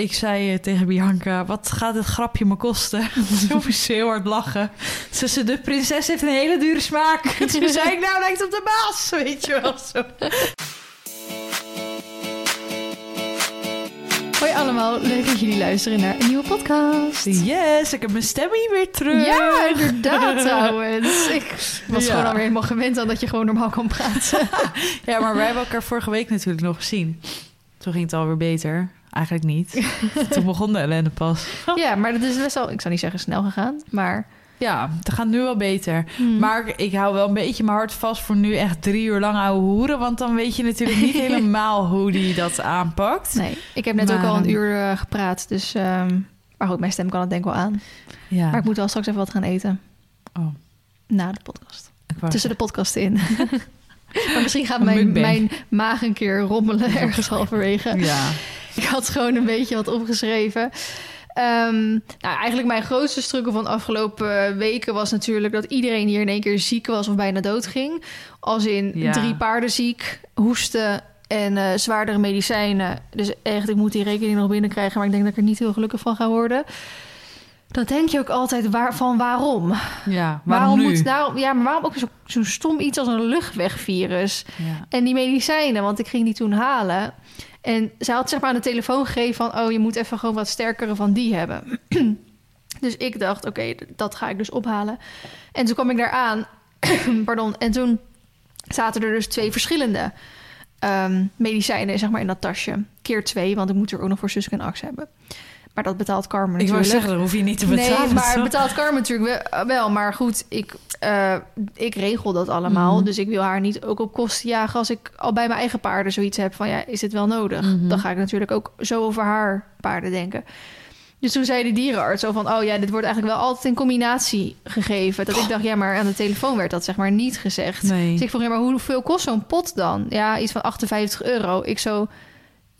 ik zei eh, tegen Bianca, wat gaat dit grapje me kosten? Toen moest ze heel hard lachen. Ze zei, de prinses heeft een hele dure smaak. Toen zei ik, nou lijkt op de baas, weet je wel zo. Hoi allemaal, leuk dat jullie luisteren naar een nieuwe podcast. Yes, ik heb mijn stem hier weer terug. Ja, inderdaad trouwens. Ik was Ja. gewoon alweer helemaal gewend aan dat je gewoon normaal kan praten. Ja, maar wij hebben elkaar vorige week natuurlijk nog gezien. Toen ging het alweer beter. Eigenlijk niet. Toen begon de ellende pas. ja, maar dat is best wel, ik zou niet zeggen snel gegaan, maar... Ja, het gaat nu wel beter. Hmm. Maar ik hou wel een beetje mijn hart vast voor nu echt drie uur lang ouwe hoeren. Want dan weet je natuurlijk niet helemaal hoe die dat aanpakt. Nee, ik heb net Maar, ook al een uur eh, gepraat, dus... ehm, maar goed, mijn stem kan het denk ik wel aan. Ja. Maar ik moet wel straks even wat gaan eten. Oh, Na de podcast. Tussen de podcasten in. maar misschien gaat mijn, mijn maag een keer rommelen ergens halverwege. Ja. Ik had gewoon een beetje wat opgeschreven. Ehm, nou, eigenlijk mijn grootste struggle van de afgelopen weken was natuurlijk dat iedereen hier in één keer ziek was of bijna doodging. Als in Ja. drie paarden ziek, hoesten en eh, zwaardere medicijnen. Dus echt, ik moet die rekening nog binnenkrijgen, maar ik denk dat ik er niet heel gelukkig van ga worden. Dan denk je ook altijd waar, van waarom? Ja, waarom, nu? moet nou, ja, maar waarom ook zo- zo'n stom iets als een luchtwegvirus? Ja. En die medicijnen, want ik ging die toen halen. En ze had zeg maar aan de telefoon gegeven van... oh, je moet even gewoon wat sterkere van die hebben. dus ik dacht, oké, dat ga ik dus ophalen. En toen kwam ik daar aan. Pardon. En toen zaten er dus twee verschillende ehm, medicijnen zeg maar, in dat tasje. Keer twee, want ik moet er ook nog voor Suske en Ax hebben. Maar dat betaalt Carmen Ik wou natuurlijk. zeggen, dat hoef je niet te betalen. Nee, maar betaalt Carmen natuurlijk wel, wel. Maar goed, ik, eh, ik regel dat allemaal. Mhm. Dus ik wil haar niet ook op kosten jagen... als ik al bij mijn eigen paarden zoiets heb van... ja, is dit wel nodig? Mhm. Dan ga ik natuurlijk ook zo over haar paarden denken. Dus toen zei de dierenarts zo van... oh ja, dit wordt eigenlijk wel altijd in combinatie gegeven. Dat ik dacht, ja, maar aan de telefoon werd dat zeg maar niet gezegd. Nee. Dus ik vroeg, ja, maar hoeveel kost zo'n pot dan? Ja, iets van 58 euro. Ik zo...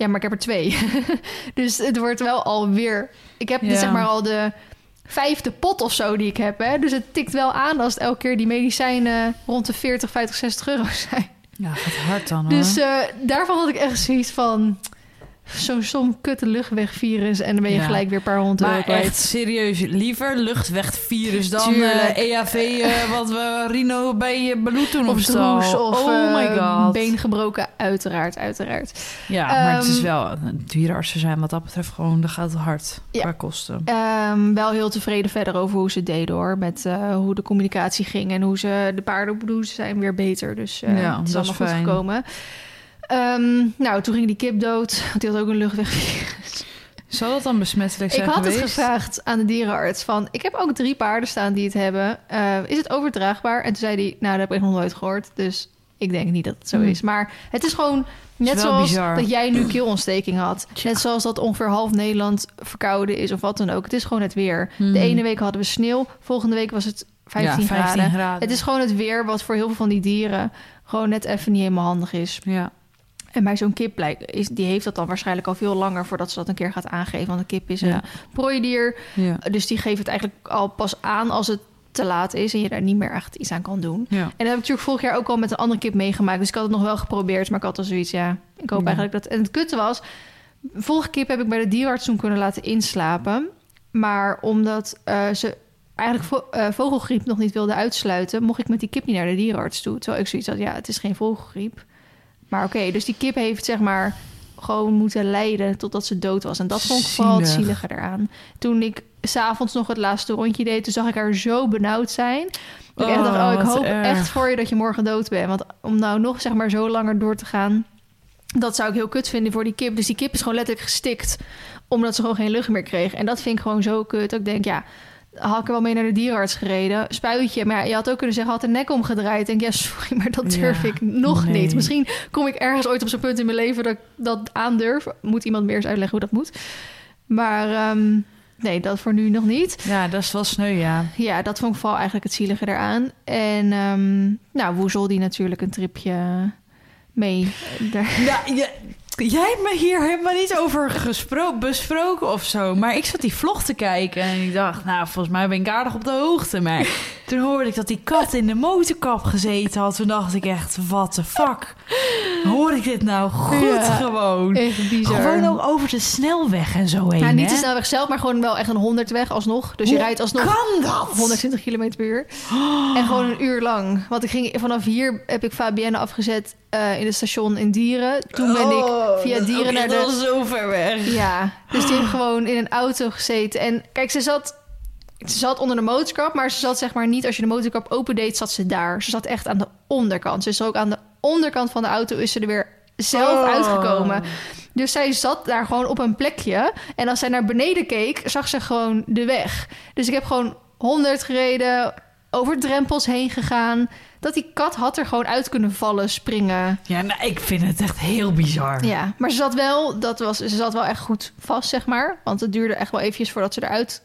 Ja, maar ik heb er twee. dus het wordt wel alweer... Ik heb dit Ja. zeg maar al de vijfde pot of zo die ik heb. Hè? Dus het tikt wel aan als het elke keer die medicijnen rond de 40, 50, 60 euro zijn. Ja, gaat hard dan hoor. Dus eh, daarvan had ik echt zoiets van... Zo'n stom kutte luchtwegvirus en dan ben je Ja. gelijk weer een paar honderd maar echt serieus, liever luchtwegvirus dan Tuurlijk. eh, EAV, eh, wat we Rino bij uh, Baloet toen Of stal. droes of oh my eh, god. been gebroken, uiteraard, uiteraard. Ja, maar het is Ehm, wel, dierenartsen zijn wat dat betreft gewoon, dat gaat hard Ja. qua kosten. Ehm, wel heel tevreden verder over hoe ze het deden hoor. Met hoe de communicatie ging en hoe ze de paarden op zijn weer beter. Dus Ja, het is allemaal is goed gekomen. Ehm, nou, toen ging die kip dood. Want die had ook een luchtwegvirus. Zal dat dan besmettelijk Ik zijn had het gevraagd aan de dierenarts van... ik heb ook drie paarden staan die het hebben. Eh, is het overdraagbaar? En toen zei hij, nou, dat heb ik nog nooit gehoord. Dus ik denk niet dat het zo Hmm. is. Maar het is gewoon net wel zoals bizar. dat jij nu keelontsteking had. Net zoals dat ongeveer half Nederland verkouden is of wat dan ook. Het is gewoon het weer. Hmm. De ene week hadden we sneeuw. Volgende week was het 15, ja, 15 graden. graden. Het is gewoon het weer wat voor heel veel van die dieren... gewoon net even niet helemaal handig is. Ja, En bij zo'n kip blijkt, is, die heeft dat dan waarschijnlijk al veel langer... voordat ze dat een keer gaat aangeven. Want een kip is een prooidier. ja. Dus die geeft het eigenlijk al pas aan als het te laat is... en je daar niet meer echt iets aan kan doen. ja. En dat heb ik natuurlijk vorig jaar ook al met een andere kip meegemaakt. Dus ik had het nog wel geprobeerd, maar ik had al zoiets, ja... ik hoop eigenlijk dat... En het kutte was, vorige kip heb ik bij de dierenarts toen kunnen laten inslapen. Maar omdat eh, ze eigenlijk vo- eh, vogelgriep nog niet wilde uitsluiten... mocht ik met die kip niet naar de dierenarts toe. Terwijl ik zoiets had, ja, het is geen vogelgriep. Maar oké, dus die kip heeft zeg maar gewoon moeten lijden totdat ze dood was. En dat vond ik vooral het Zielig. zielige eraan. Toen ik s'avonds nog het laatste rondje deed... toen zag ik haar zo benauwd zijn... Dat ik echt dacht, oh, ik wat hoop erg. echt voor je dat je morgen dood bent. Want om nou nog zeg maar zo langer door te gaan... dat zou ik heel kut vinden voor die kip. Dus die kip is gewoon letterlijk gestikt... omdat ze gewoon geen lucht meer kreeg. En dat vind ik gewoon zo kut. Dat ik denk, ja, had ik er wel mee naar de dierenarts gereden. Spuitje. Maar ja, je had ook kunnen zeggen, had de nek omgedraaid. Ik denk, ja, sorry, maar dat durf Ja, ik nog nee. niet. Misschien kom ik ergens ooit op zo'n punt in mijn leven... dat ik dat aandurf. Moet iemand meer eens uitleggen hoe dat moet. Maar ehm, nee, dat voor nu nog niet. ja, dat is wel sneu, ja. Ja, dat vond ik vooral eigenlijk het zielige eraan. En ehm nou, Woezel die natuurlijk een tripje mee. Daar. Ja, ja. Jij hebt me hier helemaal niet over gespro- besproken of zo. Maar ik zat die vlog te kijken en ik dacht, nou, volgens mij ben ik aardig op de hoogte. Maar toen hoorde ik dat die kat in de motorkap gezeten had. Toen dacht ik echt, what the fuck? Hoor ik dit nou goed Ja. gewoon? Echt bizar. Gewoon ook over de snelweg en zo heen, Nou, niet de snelweg zelf, maar gewoon wel echt een 100 weg alsnog. Dus je rijdt alsnog kan dat? 120 km per uur. En gewoon een uur lang. Want ik ging vanaf hier heb ik Fabienne afgezet eh, in het station in Dieren. Toen ben ik Oh, via Dieren naar de... zo ver weg. Ja, dus die heeft gewoon in een auto gezeten. En kijk, ze zat, ze zat onder de motorkap, maar ze zat zeg maar niet... als je de motorkap opendeed, zat ze daar. Ze zat echt aan de onderkant. Er ook aan de onderkant van de auto is ze er weer zelf Oh. uitgekomen. Dus zij zat daar gewoon op een plekje. En als zij naar beneden keek, zag ze gewoon de weg. Dus ik heb gewoon 100 gereden, over drempels heen gegaan. Dat die kat had er gewoon uit kunnen vallen, springen. Ja, nou, ik vind het echt heel bizar. Ja, maar ze zat wel, dat was, ze zat wel echt goed vast, zeg maar. Want het duurde echt wel eventjes voordat ze eruit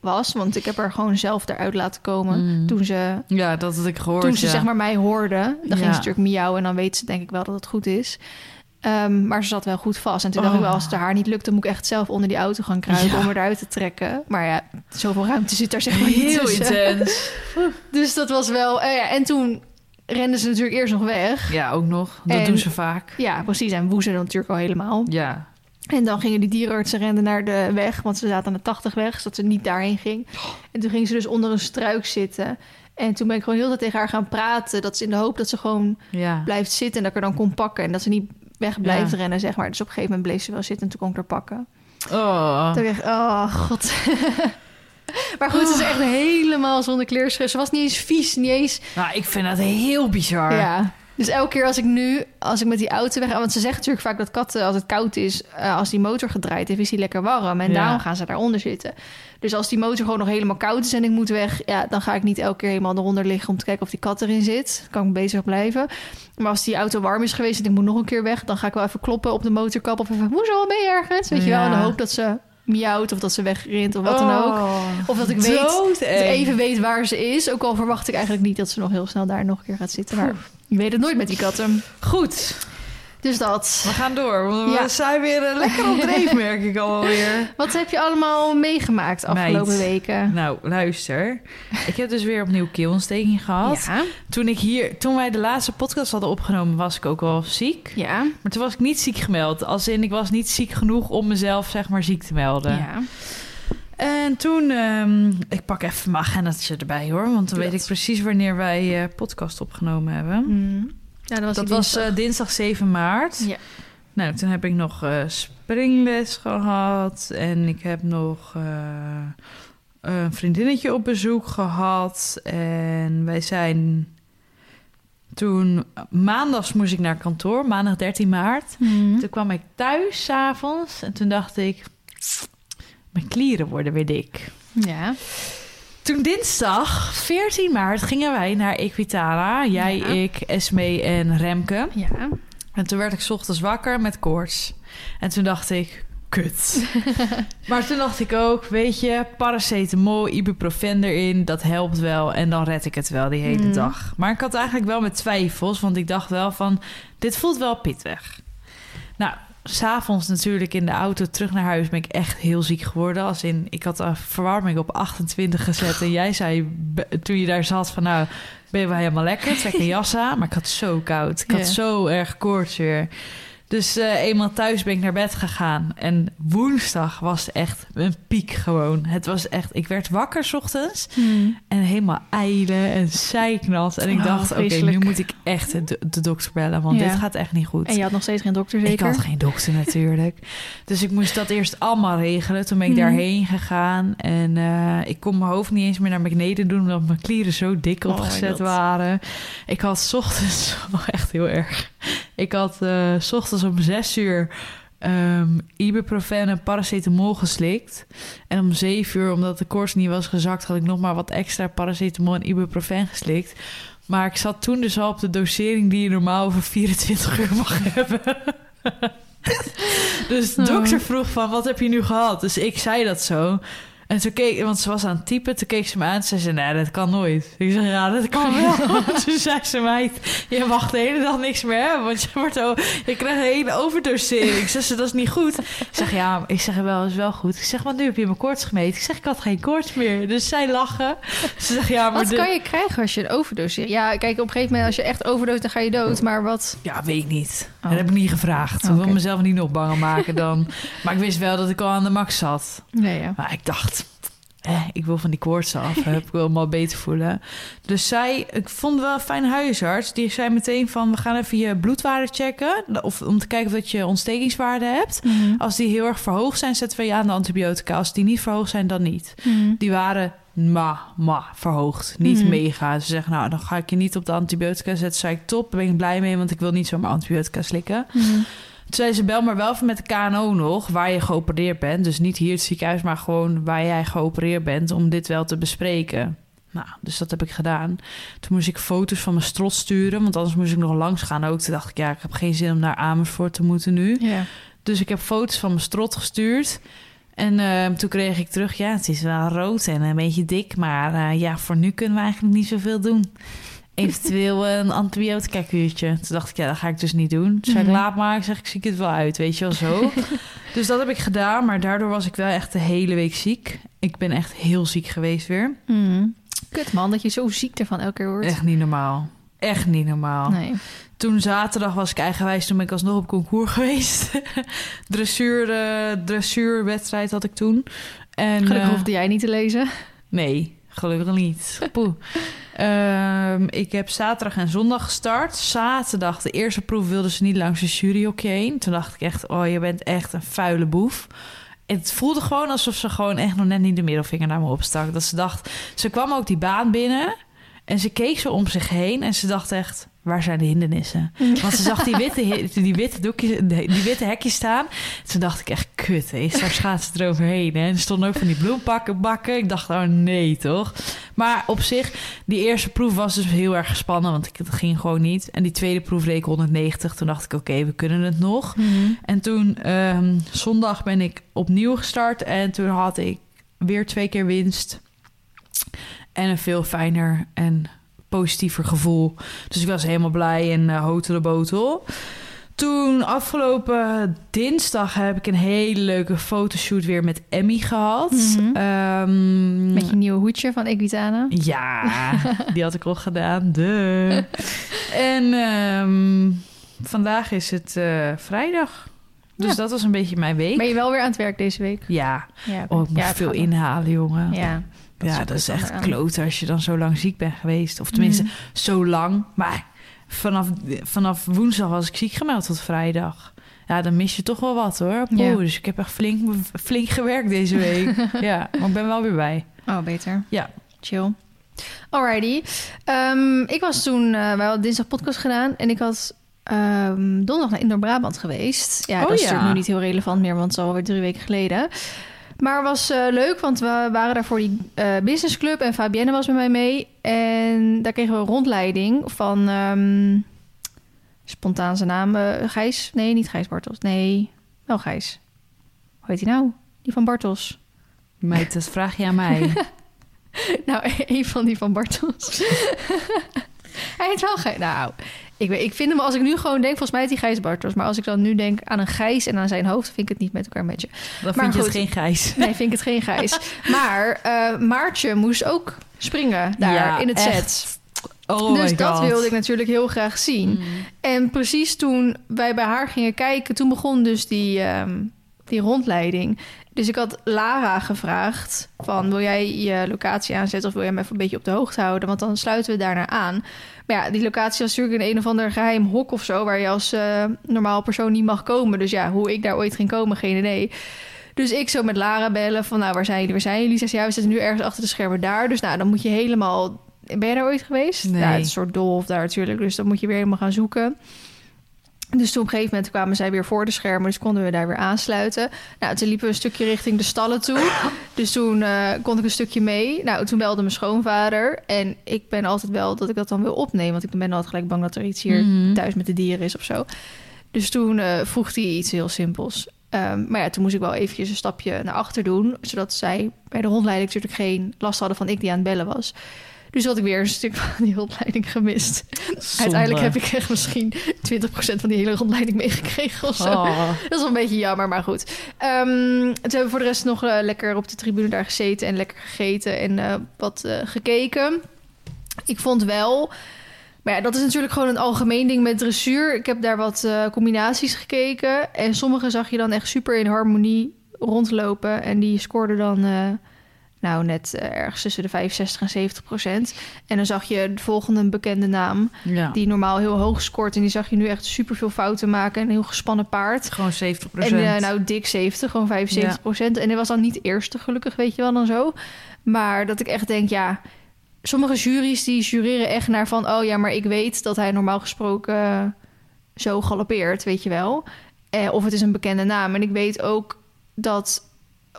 was. Want ik heb haar gewoon zelf eruit laten komen Mm. toen ze, Ja, dat had ik gehoord. toen ze ja. zeg maar mij hoorde. Dan ging ze natuurlijk miauwen en dan weet ze denk ik wel dat het goed is. Ehm, maar ze zat wel goed vast. En toen dacht Oh. ik wel, als het haar niet lukt... dan moet ik echt zelf onder die auto gaan kruipen Ja. om er eruit te trekken. Maar ja, zoveel ruimte zit daar zeg maar niet heel tussen. intens. Dus dat was wel... eh, ja, en toen renden ze natuurlijk eerst nog weg. Ja, ook nog. Dat En- doen ze vaak. Ja, precies. En woezen natuurlijk al helemaal. Ja. En dan gingen die dierenartsen renden naar de weg, want ze zaten aan de 80 weg, zodat ze niet daarheen ging. En toen ging ze dus onder een struik zitten. En toen ben ik gewoon heel de tijd tegen haar gaan praten, dat ze in de hoop dat ze gewoon Ja. blijft zitten en dat ik er dan kon pakken. En dat ze niet weg blijft Ja. rennen, zeg maar. Dus op een gegeven moment bleef ze wel zitten en toen kon ik haar pakken. Oh. Toen dacht ik, oh god. maar goed, ze is echt helemaal zonder kleerscheur. Ze was niet eens vies, niet eens Nou, ik vind dat heel bizar. ja. Dus elke keer als ik nu, als ik met die auto weg... Want ze zeggen natuurlijk vaak dat katten, als het koud is... eh, als die motor gedraaid heeft, is die lekker warm. En Ja. daarom gaan ze daaronder zitten. Dus als die motor gewoon nog helemaal koud is en ik moet weg... Ja, dan ga ik niet elke keer helemaal eronder liggen... om te kijken of die kat erin zit. Dan kan ik bezig blijven. Maar als die auto warm is geweest en ik moet nog een keer weg... dan ga ik wel even kloppen op de motorkap of even... Hoezo, ben je ergens? Weet je wel, in de hoop dat ze miauwt of dat ze wegrint of wat dan ook. Oh. Of dat ik weet, dat ik even weet waar ze is. Ook al verwacht ik eigenlijk niet dat ze nog heel snel daar nog een keer gaat zitten. Maar je weet het nooit met die katten. Goed, Dus dat. we gaan door. Ja. We zijn weer eh, lekker op dreef, merk ik alweer. Wat heb je allemaal meegemaakt afgelopen Meid. weken? Nou, luister. Ik heb dus weer opnieuw keelontsteking gehad. Ja, Toen, ik hier, toen wij de laatste podcast hadden opgenomen, was ik ook wel ziek. ja, Maar toen was ik niet ziek gemeld. Als in, ik was niet ziek genoeg om mezelf, zeg maar, ziek te melden. ja. En toen, ehm, ik pak even mijn agendaatje erbij hoor, want dan Doe weet dat. ik precies wanneer wij eh, podcast opgenomen hebben. Hmm. Ja, dat was, dat die was dinsdag. eh, dinsdag 7 maart. Ja. Nou, toen heb ik nog eh, springles gehad en ik heb nog eh, een vriendinnetje op bezoek gehad. En wij zijn toen, maandags moest ik naar kantoor, maandag 13 maart. Hmm. Toen kwam ik thuis s'avonds en toen dacht ik, mijn klieren worden weer dik. Ja. Toen dinsdag 14 maart gingen wij naar Equitana. Jij, Ja. ik, Esme en Remke. Ja. En toen werd ik 's ochtends wakker met koorts. En toen dacht ik, kut. maar toen dacht ik ook, weet je, paracetamol, ibuprofen erin, dat helpt wel. En dan red ik het wel die hele Mm. dag. Maar ik had eigenlijk wel met twijfels, want ik dacht wel van, dit voelt wel pittig. Nou, s'avonds natuurlijk in de auto terug naar huis ben ik echt heel ziek geworden. Als in, ik had de verwarming op 28 gezet. En jij zei toen je daar zat van nou, ben je wel helemaal lekker. Trek een jas aan. Maar ik had zo koud. Ik had Ja. zo erg koorts weer. Dus eh, eenmaal thuis ben ik naar bed gegaan. En woensdag was echt een piek gewoon. Het was echt, ik werd wakker 's ochtends. Hmm. En helemaal eilen en zeiknat. En ik Oh, dacht, oké, nu moet ik echt de, de dokter bellen. Want Ja. dit gaat echt niet goed. En je had nog steeds geen dokter, zeker? Ik had geen dokter natuurlijk. Dus ik moest dat eerst allemaal regelen. Toen ben ik Mhm. daarheen gegaan. En eh, ik kon mijn hoofd niet eens meer naar beneden doen... omdat mijn klieren zo dik Oh opgezet waren. Ik had 's ochtends... Oh, echt heel erg. Ik had eh, s ochtends om zes uur... ehm ibuprofen en paracetamol geslikt. En om zeven uur, omdat de koorts niet was gezakt... had ik nog maar wat extra paracetamol en ibuprofen geslikt. Maar ik zat toen dus al op de dosering... die je normaal over 24 uur mag hebben. Dus de Oh. dokter vroeg van, wat heb je nu gehad? Dus ik zei dat zo. En toen keek, want ze was aan het typen, toen keek ze me aan en zei ze, nee, dat kan nooit. Ik zeg, ja, dat kan wel. toen zei ze, meid, je mag de hele dag niks meer hebben, want je, wordt je krijgt een hele overdosering. Ik zeg, dat is niet goed. Ik zeg, ja, ik zeg, wel, is wel goed. Ik zeg, want nu heb je mijn koorts gemeten. Ik zeg, ik had geen koorts meer. Dus zij lachen. Ze zegt, ja, maar... Wat kan je krijgen als je een overdose... Ja, kijk, op een gegeven moment als je echt overdose, dan ga je dood. Maar wat... Ja, weet ik niet. Oh. Dat heb ik niet gevraagd. Ik Oké. wil mezelf niet nog banger maken dan. maar ik wist wel dat ik al aan de max zat. Nee, ja. Maar ik dacht, eh, ik wil van die koorts af. heb ik wil me al beter voelen. Dus zij, ik vond wel een fijn huisarts. Die zei meteen van, we gaan even je bloedwaarde checken. Of om te kijken of dat je ontstekingswaarde hebt. Mhm. Als die heel erg verhoogd zijn, zetten we je aan de antibiotica. Als die niet verhoogd zijn, dan niet. Mhm. Die waren ma, ma verhoogd. Niet Mhm. mega. Ze zeggen, nou, dan ga ik je niet op de antibiotica zetten. Zei ik, top, daar ben ik blij mee, want ik wil niet zomaar antibiotica slikken. Toen zei ze, bel maar wel even met de KNO nog, waar je geopereerd bent. Dus niet hier het ziekenhuis, maar gewoon waar jij geopereerd bent, om dit wel te bespreken. Nou, dus dat heb ik gedaan. Toen moest ik foto's van mijn strot sturen, want anders moest ik nog langs gaan ook. Toen dacht ik, ja, ik heb geen zin om naar Amersfoort te moeten nu. Ja. Dus ik heb foto's van mijn strot gestuurd. En eh, toen kreeg ik terug, ja, het is wel rood en een beetje dik. Maar eh, ja, voor nu kunnen we eigenlijk niet zoveel doen. Eventueel een antibiotica kuurtje. Toen dacht ik, ja, dat ga ik dus niet doen. Toen zei ik, Mhm. laat maar. Ik zeg, ik zie het wel uit, weet je wel zo. dus dat heb ik gedaan, maar daardoor was ik wel echt de hele week ziek. Ik ben echt heel ziek geweest weer. Mhm. Kut man, dat je zo ziek ervan elke keer wordt. Echt niet normaal. Echt niet normaal. Nee. Toen zaterdag was ik eigenwijs, toen ben ik alsnog op concours geweest. Dressuur, eh, dressuurwedstrijd had ik toen. En, Gelukkig eh, hoefde jij niet te lezen. Nee, gelukkig niet. Poeh. Ehm, ik heb zaterdag en zondag gestart. Zaterdag, de eerste proef wilden ze niet langs de juryhokje heen. Toen dacht ik echt, oh, je bent echt een vuile boef. Het voelde gewoon alsof ze gewoon echt nog net niet de middelvinger naar me opstak. Dat ze dacht, ze kwam ook die baan binnen en ze keek zo om zich heen en ze dacht echt, waar zijn de hindernissen? Want ze zag die witte, die witte, doekjes, die witte hekjes staan. Toen dacht ik echt, kut, hé, straks gaat ze eroverheen. Hè? En er stonden ook van die bloempakken bakken. Ik dacht, oh nee, toch? Maar op zich, die eerste proef was dus heel erg gespannen, want ik, het ging gewoon niet. En die tweede proef reed ik 190. Toen dacht ik, oké, we kunnen het nog. Mhm. En toen, ehm, zondag ben ik opnieuw gestart. En toen had ik weer twee keer winst. En een veel fijner en positiever gevoel. Dus ik was helemaal blij en uh, hotel de botel. Toen afgelopen dinsdag heb ik een hele leuke fotoshoot weer met Emmy gehad. Ehm, Met je nieuwe hoedje van Equitana. ja, die had ik al gedaan. De. En ehm, vandaag is het eh, vrijdag. Dus Ja. dat was een beetje mijn week. Ben je wel weer aan het werk deze week? Ja, Ja, oh, ik moet ja, veel inhalen, jongen. Ja, ja, ook dat is echt aan. kloten als je dan zo lang ziek bent geweest. Of tenminste, Mhm. zo lang. Maar vanaf, vanaf woensdag was ik ziek gemeld tot vrijdag. Ja, dan mis je toch wel wat hoor. Poeh, Ja. Dus ik heb echt flink, flink gewerkt deze week. ja, maar ik ben wel weer bij. Oh, beter. Ja. Chill. Alrighty. Ehm, ik was toen... wij hadden dinsdag podcast gedaan. En ik had ehm, donderdag naar Indoor-Brabant geweest. Ja, Oh, dat is ja. natuurlijk nu niet heel relevant meer... want het is alweer drie weken geleden. Maar het was eh, leuk, want we waren daar voor die eh businessclub... en Fabienne was met mij mee. En daar kregen we een rondleiding van... ehm, spontaan zijn naam. eh, Gijs? Nee, niet Gijs Bartels. Nee, wel Gijs. Hoe heet hij nou? Die van Bartels. Meid, dat vraag je aan mij. Nou, een van die van Bartels. hij heet wel Gijs. Nou, ik, weet, ik vind hem, als ik nu gewoon denk, volgens mij heet hij Gijs Bartels. Maar als ik dan nu denk aan een Gijs en aan zijn hoofd, vind ik het niet met elkaar matchen. Dan Maar vind je het geen gijs. Nee, vind ik het geen Gijs. Maar eh, Maartje moest ook springen daar Ja, in het echt. set. Oh dus dat wilde ik natuurlijk heel graag zien. Mm. En precies toen wij bij haar gingen kijken, toen begon dus die, ehm, die rondleiding. Dus ik had Lara gevraagd van wil jij je locatie aanzetten of wil jij me even een beetje op de hoogte houden? Want dan sluiten we daarnaar aan. Maar ja, die locatie was natuurlijk in een of ander geheim hok of zo, waar je als eh, normaal persoon niet mag komen. Dus ja, hoe ik daar ooit ging komen, geen idee. Dus ik zo met Lara bellen van nou, waar zijn jullie? Waar zijn jullie? Ze zei, ja, we zitten nu ergens achter de schermen daar. Dus nou, dan moet je helemaal... Ben je daar ooit geweest? Nee. Ja, het is een soort dolf daar natuurlijk. Dus dan moet je weer helemaal gaan zoeken. Dus toen op een gegeven moment kwamen zij weer voor de schermen. Dus konden we daar weer aansluiten. Nou, toen liepen we een stukje richting de stallen toe. Dus toen eh, kon ik een stukje mee. Nou, toen belde mijn schoonvader. En ik ben altijd wel dat ik dat dan wil opnemen. Want ik ben altijd gelijk bang dat er iets hier Mhm. thuis met de dieren is of zo. Dus toen eh, vroeg hij iets heel simpels. Ehm, maar ja, toen moest ik wel eventjes een stapje naar achter doen... zodat zij bij de rondleiding natuurlijk geen last hadden van ik die aan het bellen was. Dus had ik weer een stuk van die rondleiding gemist. Uiteindelijk heb ik echt misschien 20% van die hele rondleiding meegekregen of zo. Oh. Dat is wel een beetje jammer, maar goed. Ehm toen hebben we voor de rest nog eh, lekker op de tribune daar gezeten en lekker gegeten en eh, wat eh, gekeken. Ik vond wel, maar ja, dat is natuurlijk gewoon een algemeen ding met dressuur. Ik heb daar wat combinaties gekeken en sommige zag je dan echt super in harmonie rondlopen en die scoorden dan. Nou, net eh, ergens tussen de 65 en 70 procent. En dan zag je de volgende bekende naam, Ja. die normaal heel hoog scoort. En die zag je nu echt super veel fouten maken. En een heel gespannen paard. Gewoon 70 En eh, nou, dik 70, gewoon 75 procent. En hij was dan niet eerste, gelukkig, weet je wel, dan zo. Maar dat ik echt denk, ja... Sommige juries die jureren echt naar van... oh ja, maar ik weet dat hij normaal gesproken eh, zo galoppeert, weet je wel. Eh, of het is een bekende naam. En ik weet ook dat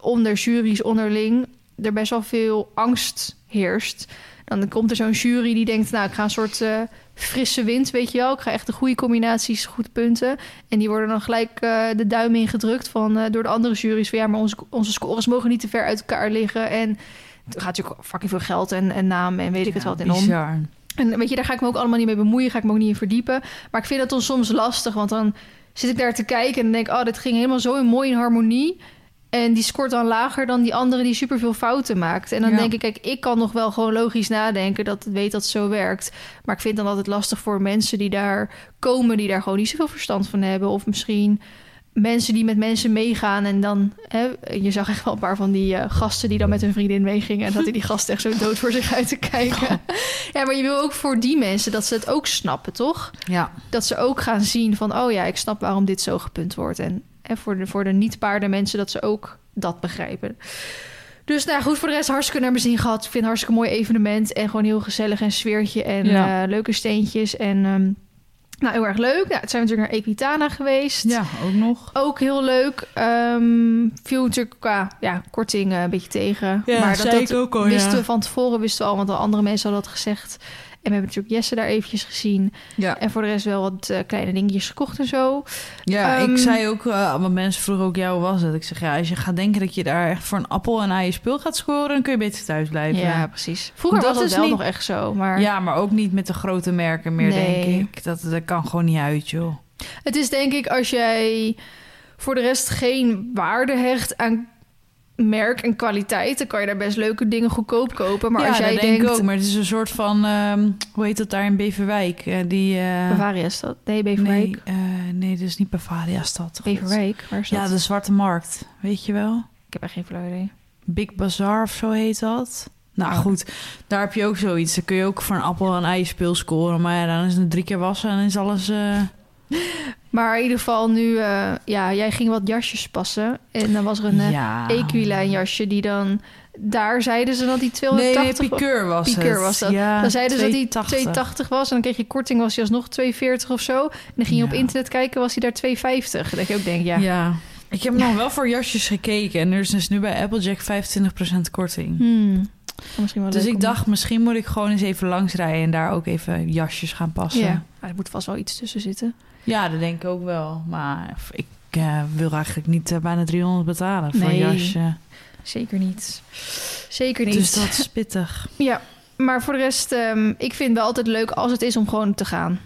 onder juries onderling... er best wel veel angst heerst. Dan komt er zo'n jury die denkt... nou, ik ga een soort eh, frisse wind, weet je wel. Ik ga echt de goede combinaties, goed punten. En die worden dan gelijk eh, de duim ingedrukt van, eh, door de andere juries. Van ja, maar onze, onze scores mogen niet te ver uit elkaar liggen. En er gaat natuurlijk fucking veel geld en, en naam en weet ik het wat in om. En weet je, daar ga ik me ook allemaal niet mee bemoeien. Ga ik me ook niet in verdiepen. Maar ik vind het dan soms lastig. Want dan zit ik daar te kijken en denk oh, dit ging helemaal zo in mooi in harmonie. En die scoort dan lager dan die andere die superveel fouten maakt. En dan Ja. denk ik, kijk, ik kan nog wel gewoon logisch nadenken... dat het weet dat het zo werkt. Maar ik vind dan altijd lastig voor mensen die daar komen... die daar gewoon niet zoveel verstand van hebben. Of misschien mensen die met mensen meegaan en dan... Hè, je zag echt wel een paar van die eh, gasten die dan met hun vriendin meegingen... en dat die, gasten echt zo dood voor zich uit te kijken. Ja, maar je wil ook voor die mensen dat ze het ook snappen, toch? Ja. Dat ze ook gaan zien van... oh ja, ik snap waarom dit zo gepunt wordt. En, en voor de, voor de niet-paarden mensen dat ze ook dat begrijpen. Dus nou goed, voor de rest hartstikke naar mijn zin gehad. Ik vind het hartstikke mooi evenement. En gewoon heel gezellig en sfeertje en Ja. eh, leuke steentjes. En ehm, nou, heel erg leuk. Nou, het zijn we natuurlijk naar Equitana geweest. ja, ook nog. Ook heel leuk. Ehm viel natuurlijk qua ja, korting een beetje tegen. maar dat, dat ook al, wisten we van tevoren, wisten we al, want al andere mensen hadden dat gezegd. En we hebben natuurlijk Jesse daar eventjes gezien. Ja, En voor de rest wel wat eh, kleine dingetjes gekocht en zo. ja Ehm, ik zei ook, uh, want mensen vroegen ook, ja, hoe was het? Ik zeg, ja, als je gaat denken dat je daar echt voor een appel en aan je spul gaat scoren... dan kun je beter thuis blijven. Ja, precies. Vroeger Dat was dat is wel niet- nog echt zo. Maar Ja, maar ook niet met de grote merken meer, Nee. denk ik. Dat, dat kan gewoon niet uit, joh. het is denk ik als jij voor de rest geen waarde hecht aan merk en kwaliteit... dan kan je daar best leuke dingen goedkoop kopen. Maar ja, als jij denkt... ook. Maar het is een soort van, ehm, hoe heet dat daar in Beverwijk? Eh, die, eh, Bavaria is dat? Nee, Beverwijk. Nee, eh, nee, dat is niet Bavaria stad. God. Beverwijk, waar is dat? Ja, de Zwarte Markt, weet je wel? Ik heb echt geen flauw idee. Big Bazaar of zo heet dat. Nou Oh. goed, daar heb je ook zoiets. Dan kun je ook voor een appel en ei speel scoren. Maar ja, dan is het drie keer wassen en is alles... Maar in ieder geval nu... eh, ja, jij ging wat jasjes passen. En dan was er een eh, ja. Equilijn jasje die dan... Daar zeiden ze dat die Nee, nee, 280 was. piqueur was was dat. Ja, Dan zeiden ze dat die 280. 280 was. En dan kreeg je korting, was hij alsnog 240 of zo. En dan ging je op internet kijken, was hij daar 250. Dat je ook denkt, ja... Ja. Ik heb nog wel voor jasjes gekeken. En er is dus nu bij Applejack 25% korting. Hmm. Kan misschien wel Dus ik om- dacht, misschien moet ik gewoon eens even langsrijden... en daar ook even jasjes gaan passen. Ja, Ja, maar er moet vast wel iets tussen zitten. Dat denk ik ook wel. Maar ik eh, wil eigenlijk niet eh, bijna 300 betalen voor Nee. een jasje. Zeker niet. Zeker niet. Dus dat is pittig. Ja, maar voor de rest... ehm, ik vind wel altijd leuk als het is om gewoon te gaan.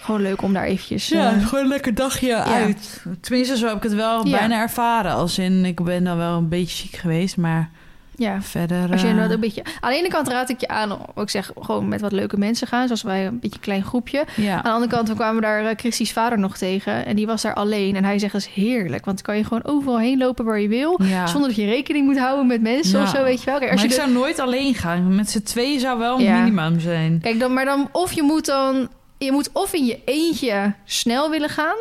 Gewoon leuk om daar eventjes... Ja, eh, gewoon een lekker dagje uit. Tenminste, zo heb ik het wel Ja. bijna ervaren. Als in, ik ben dan wel een beetje ziek geweest, maar ja. verder... Als je eh, een beetje... Aan de ene kant raad ik je aan ik zeg, gewoon met wat leuke mensen gaan. Zoals wij, een beetje een klein groepje. ja. Aan de andere kant we kwamen daar uh, Christie's vader nog tegen. En die was daar alleen. En hij zegt, dat is heerlijk. Want dan kan je gewoon overal heen lopen waar je wil. ja. Zonder dat je rekening moet houden met mensen Ja. of zo, weet je wel. Kijk, als maar je ik de- zou nooit alleen gaan. Met z'n tweeën zou wel een minimum zijn. Kijk, dan, maar dan... Of je moet dan... Je moet of in je eentje snel willen gaan...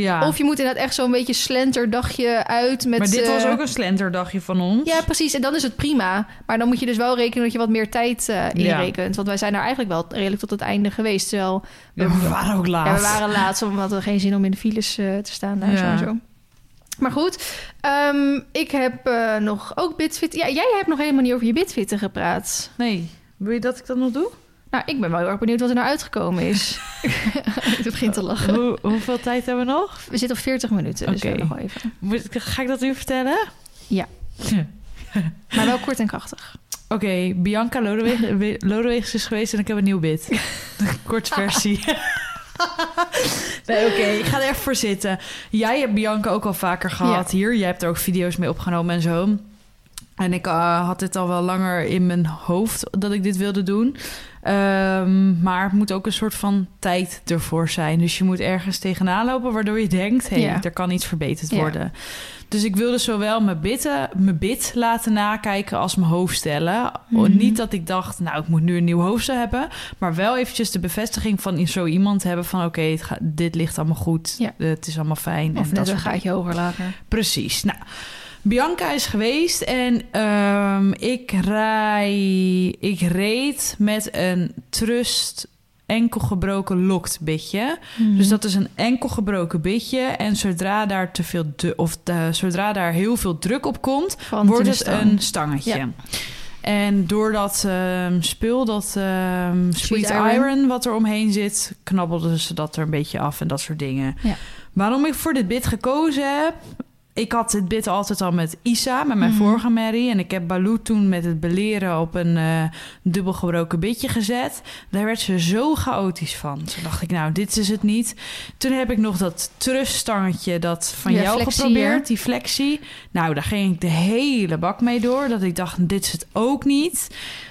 Ja. Of je moet inderdaad echt zo'n beetje slenterdagje uit met... maar dit eh, was ook een slenterdagje van ons. Ja, precies. En dan is het prima. Maar dan moet je dus wel rekenen dat je wat meer tijd eh inrekent. Want wij zijn daar eigenlijk wel redelijk tot het einde geweest. Terwijl Ja, we waren ook laat. ja, we waren laatst, omdat we geen zin om in de files eh, te staan daar Ja. zo en zo. Maar goed, ehm, ik heb eh, nog ook Bitfit. Ja, jij hebt nog helemaal niet over je Bitfitten gepraat. Nee, wil je dat ik dat nog doe? Nou, ik ben wel heel erg benieuwd wat er nou uitgekomen is. ik begin te lachen. Hoe, hoeveel tijd hebben we nog? We zitten op 40 minuten, dus nog wel even. Moet, ga ik dat u vertellen? Ja. Maar wel kort en krachtig. Oké, Bianca Lodeweg, Lodewegs is geweest en ik heb een nieuw bid. Kort versie. nee, oké, ik ga er even voor zitten. Jij hebt Bianca ook al vaker gehad hier. Jij hebt er ook video's mee opgenomen en zo. En ik eh, had dit al wel langer in mijn hoofd dat ik dit wilde doen. Ehm, maar het moet ook een soort van tijd ervoor zijn. Dus je moet ergens tegenaan lopen waardoor je denkt... hé, hey, Ja. er kan iets verbeterd Ja. worden. Dus ik wilde zowel mijn, bitten, mijn bid laten nakijken als mijn hoofdstellen. Mhm. Niet dat ik dacht, nou, ik moet nu een nieuw hoofdstel hebben. Maar wel eventjes de bevestiging van zo iemand hebben van... oké, dit ligt allemaal goed. Ja. Het is allemaal fijn. Of en net dat een gaatje hoger lager. Precies. Nou, Bianca is geweest en ehm, ik, rij, ik reed met een trust enkel gebroken lokt bitje. Mhm. Dus dat is een enkel gebroken bitje. En zodra daar te veel of de- zodra daar heel veel druk op komt, Van wordt het stang. een stangetje. Ja. En door dat ehm, spul, dat ehm, sweet, iron. iron. wat er omheen zit, knabbelden ze dat er een beetje af en dat soort dingen. Ja. Waarom ik voor dit bid gekozen heb. Ik had dit bid altijd al met Isa, met mijn Mhm. vorige Mary. En ik heb Baloo toen met het beleren op een eh dubbel gebroken bitje gezet. Daar werd ze zo chaotisch van. Toen dacht ik, nou, dit is het niet. Toen heb ik nog dat truststangetje dat van Ja, jou flexie, geprobeerd, hè? die flexie. Nou, daar ging ik de hele bak mee door. Dat ik dacht, dit is het ook niet.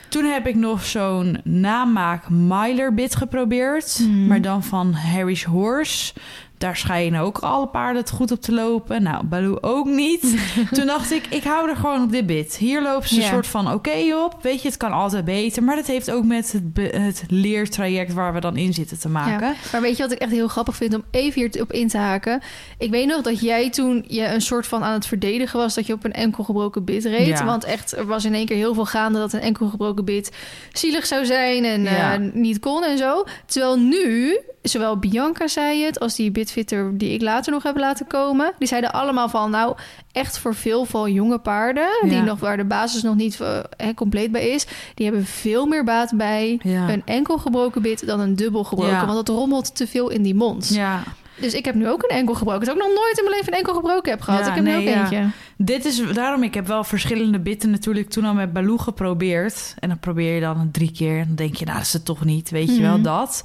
Toen heb ik nog zo'n namaak Myler bit geprobeerd. Mhm. Maar dan van Harry's Horse. Daar schijnen ook alle paarden het goed op te lopen. Nou, Baloo ook niet. Toen dacht ik, ik hou er gewoon op dit bit. Hier lopen ze een soort van oké op. Weet je, het kan altijd beter. Maar dat heeft ook met het, het leertraject waar we dan in zitten te maken. Ja. Maar weet je wat ik echt heel grappig vind om even hier op in te haken? Ik weet nog dat jij toen je een soort van aan het verdedigen was dat je op een enkel gebroken bit reed. Ja. Want echt, er was in één keer heel veel gaande dat een enkel gebroken bit zielig zou zijn en eh, niet kon en zo. Terwijl nu, zowel Bianca zei het als die bitfitter die ik later nog heb laten komen, die zeiden allemaal van nou echt voor veel van jonge paarden die nog waar de basis nog niet eh, compleet bij is, die hebben veel meer baat bij Ja. een enkel gebroken bit dan een dubbel gebroken. Ja. Want dat rommelt te veel in die mond. Ja, Dus ik heb nu ook een enkel gebroken. Dat ik nog nooit in mijn leven een enkel gebroken heb gehad. Ja, ik heb nu nee, ook ja. eentje. dit is daarom. Ik heb wel verschillende bitten natuurlijk toen al met Baloo geprobeerd. En dan probeer je dan drie keer. En dan denk je, nou, dat is het toch niet. Weet je wel Mhm. dat.